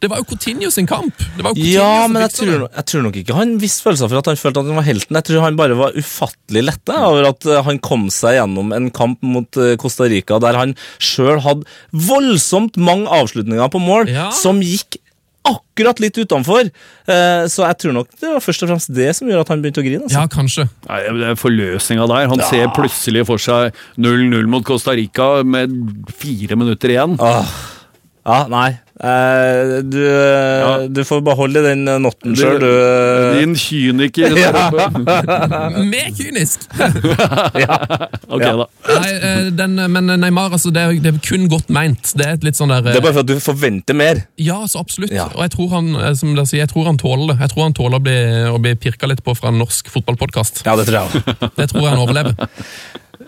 Det var jo Coutinho sin kamp. Det var jo Coutinho Ja, men jeg tror, jeg tror nok ikke han visste følelser for at han følte at han var helten. Jeg tror han bare var ufattelig letta over at eh, han kom seg gjennom en kamp mot eh, Costa Rica der han sjøl hadde voldsomt mange avslutninger på mål Ja. som gikk akkurat litt utenfor. Eh, Så jeg tror nok det var først og fremst det som gjorde at han begynte å grine. Altså. Ja, kanskje. Nei, det er forløsninga der. Han ser plutselig for seg 0-0 mot Costa Rica med fire minutter igjen. Ah. Ja, nei. Eh, du, du får beholde den eh, notten sjøl, du. eh. Din kyniker oppe. Mer kynisk! Ok, Ja. da. Nei, den, men Neymar, altså, det, er, det er kun godt meint. Det er et litt sånn der Det er bare for at du forventer mer. Ja, så absolutt. Ja. Og jeg tror han som dere sier, jeg tror han tåler det. Jeg tror han tåler å bli, å bli pirka litt på fra en norsk fotballpodkast. Ja, det tror jeg òg. Det tror jeg han overlever.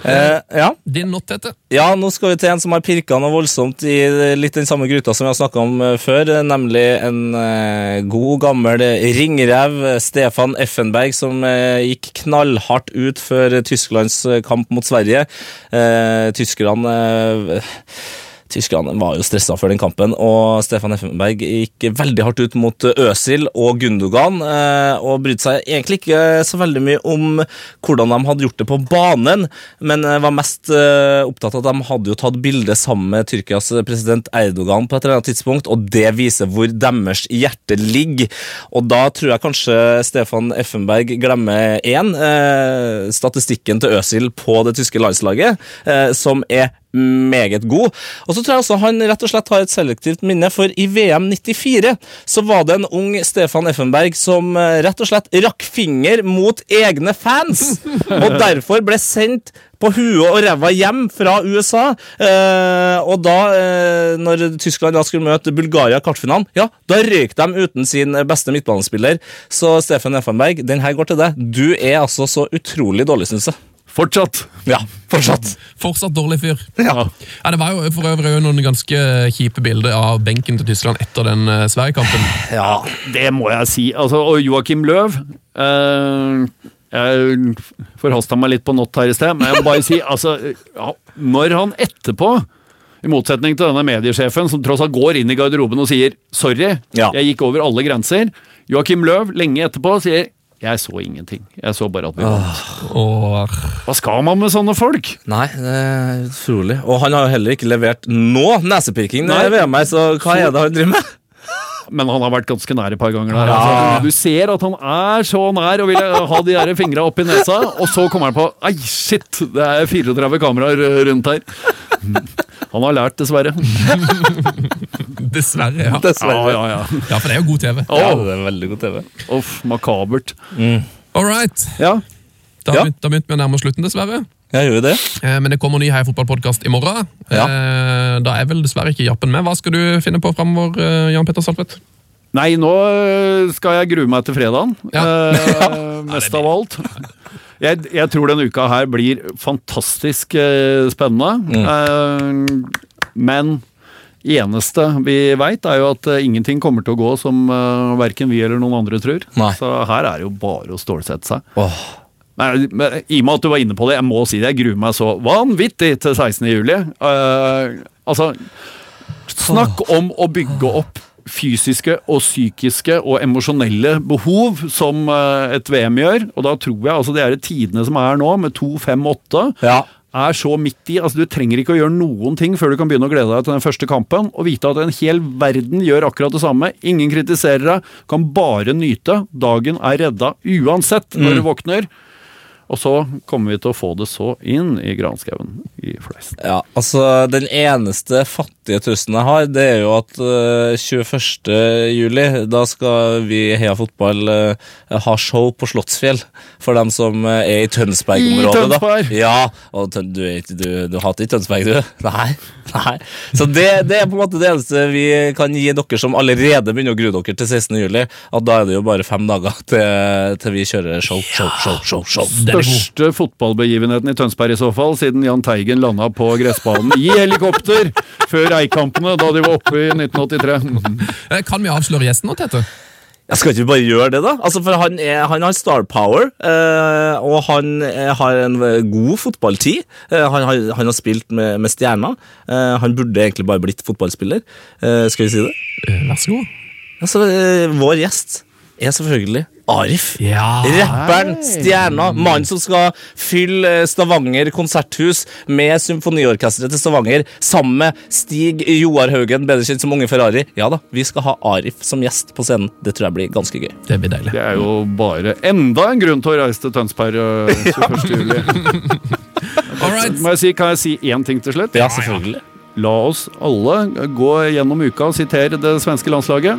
Eh, ja. Din not, heter? Ja, nå skal vi til en som har pirka noe voldsomt i litt den samme gryta som vi har snakka om eh, før, eh, nemlig en eh, god, gammel ringrev, eh, Stefan Effenberg, som eh, gikk knallhardt ut før Tysklands kamp mot Sverige. Eh, tyskerne Tyskerne var jo stressa før den kampen, og Stefan Effenberg gikk veldig hardt ut mot Øsil og Gundogan, eh, og brydde seg egentlig ikke så veldig mye om hvordan de hadde gjort det på banen, men eh, var mest eh, opptatt av at de hadde jo tatt bilde sammen med Tyrkias president Erdogan på et eller annet tidspunkt, og det viser hvor deres hjerte ligger. Og da tror jeg kanskje Stefan Effenberg glemmer én, statistikken til Øsil på det tyske landslaget, som er meget god. Og så tror jeg også han rett og slett har et selektivt minne, for i VM 94 så var det en ung Stefan Effenberg som eh, rett og slett rakk finger mot egne fans, og derfor ble sendt på huet og ræva hjem fra USA. Eh, og da, eh, når Tyskland da skulle møte Bulgaria i kvartfinalen, ja, da røyk de uten sin beste midtbanespiller. Så Stefan Effenberg, den her går til deg. Du er altså så utrolig dårlig, syns jeg. Fortsatt. Ja, fortsatt. Fortsatt dårlig fyr. Ja. Ja, Det var jo for øvrig noen ganske kjipe bilder av benken til Tyskland etter den eh, Sverige-kampen. ja. Det må jeg si. Altså, og Joakim Løv eh, Jeg forhasta meg litt på not her i sted, men jeg må bare si altså, ja, Når han etterpå I motsetning til denne mediesjefen som tross alt går inn i garderoben og sier 'sorry, Ja. jeg gikk over alle grenser'. Joakim Løv lenge etterpå sier 'jeg så ingenting, jeg så bare at vi vant'. Hva skal man med sånne folk? Nei, det er utrolig. Og han har jo heller ikke levert nå nesepirking Nei. det VM-er, så hva er det han driver med? Men han har vært ganske nær et par ganger der. Ja. Altså, du ser at han er så nær og vil ha de der fingra opp i nesa, og så kommer han på Ei, shit! Det er 34 kameraer rundt her. Han har lært, dessverre. dessverre, ja. Dessverre. Ja, ja, ja. Ja, for det er jo god TV. Ja, det er veldig god TV. Uff, makabert. All right. Ja. Da Ja. begynt- da begynte vi å nærme oss slutten, dessverre. Jeg gjør jo det. Eh, Men det kommer ny Heia fotballpodkast i morgen. Ja. Eh, Da er vel dessverre ikke Jappen med. Hva skal du finne på framover, eh, Jan Petter Saltvedt? Nei, nå skal jeg grue meg til fredagen. Ja. Eh, mest av alt. Jeg, jeg tror denne uka her blir fantastisk eh, spennende. Eh, men eneste vi veit, er jo at eh, ingenting kommer til å gå som eh, verken vi eller noen andre tror. Nei. Så her er det jo bare å stålsette seg. Åh. Nei, men I og med at du var inne på det, jeg må si det, jeg gruer meg så vanvittig til 16. juli. Uh, altså, snakk om å bygge opp fysiske og psykiske og emosjonelle behov som uh, et VM gjør. Og da tror jeg altså det er tidene som er nå, med 2-5-8, Ja. er så midt i. altså Du trenger ikke å gjøre noen ting før du kan begynne å glede deg til den første kampen, og vite at en hel verden gjør akkurat det samme. Ingen kritiserer deg, kan bare nyte. Dagen er redda uansett når du våkner. Og så kommer vi til å få det så inn i granskauen i flest. Ja, altså Den eneste fattige tusen jeg har, det er jo at uh, 21. juli, da skal vi i Heia Fotball uh, ha show på Slottsfjell. For dem som uh, er i Tønsberg-området. I Tønsberg? Da. Ja, og du, er du, du hater ikke Tønsberg, du? Nei. Nei. Så det, det er på en måte det eneste vi kan gi dere som allerede begynner å grue dere til 16. juli. At da er det jo bare fem dager til, til vi kjører show, show, show, show. show. Største fotballbegivenheten i Tønsberg i så fall, siden Jahn Teigen landa på gressbanen i helikopter før Eikampene, da de var oppe i 1983. Eh, Kan vi avsløre gjesten nå, Tete? Jeg skal ikke bare gjøre det, da? Altså, for Han, er, han har star power, eh, og han er, har en eh, god fotballtid. Eh, han, har, han har spilt med, med stjerner. Eh, han burde egentlig bare blitt fotballspiller. Eh, skal vi si det? Eh, Vær så god. Altså, eh, Vår gjest er selvfølgelig Arif. Ja. Rapperen, stjerna, mannen som skal fylle eh, Stavanger konserthus med symfoniorkesteret til Stavanger sammen med Stig Joar Haugen, bedre kjent som Unge Ferrari. Ja da, vi skal ha Arif som gjest på scenen. Det tror jeg blir ganske gøy. Det blir deilig. Det er jo bare enda en grunn til å reise til Tønsberg øh, 21. juli. Right. Må jeg si, kan jeg si én ting til slutt? Ja, selvfølgelig. La oss alle gå gjennom uka og sitere det svenske landslaget.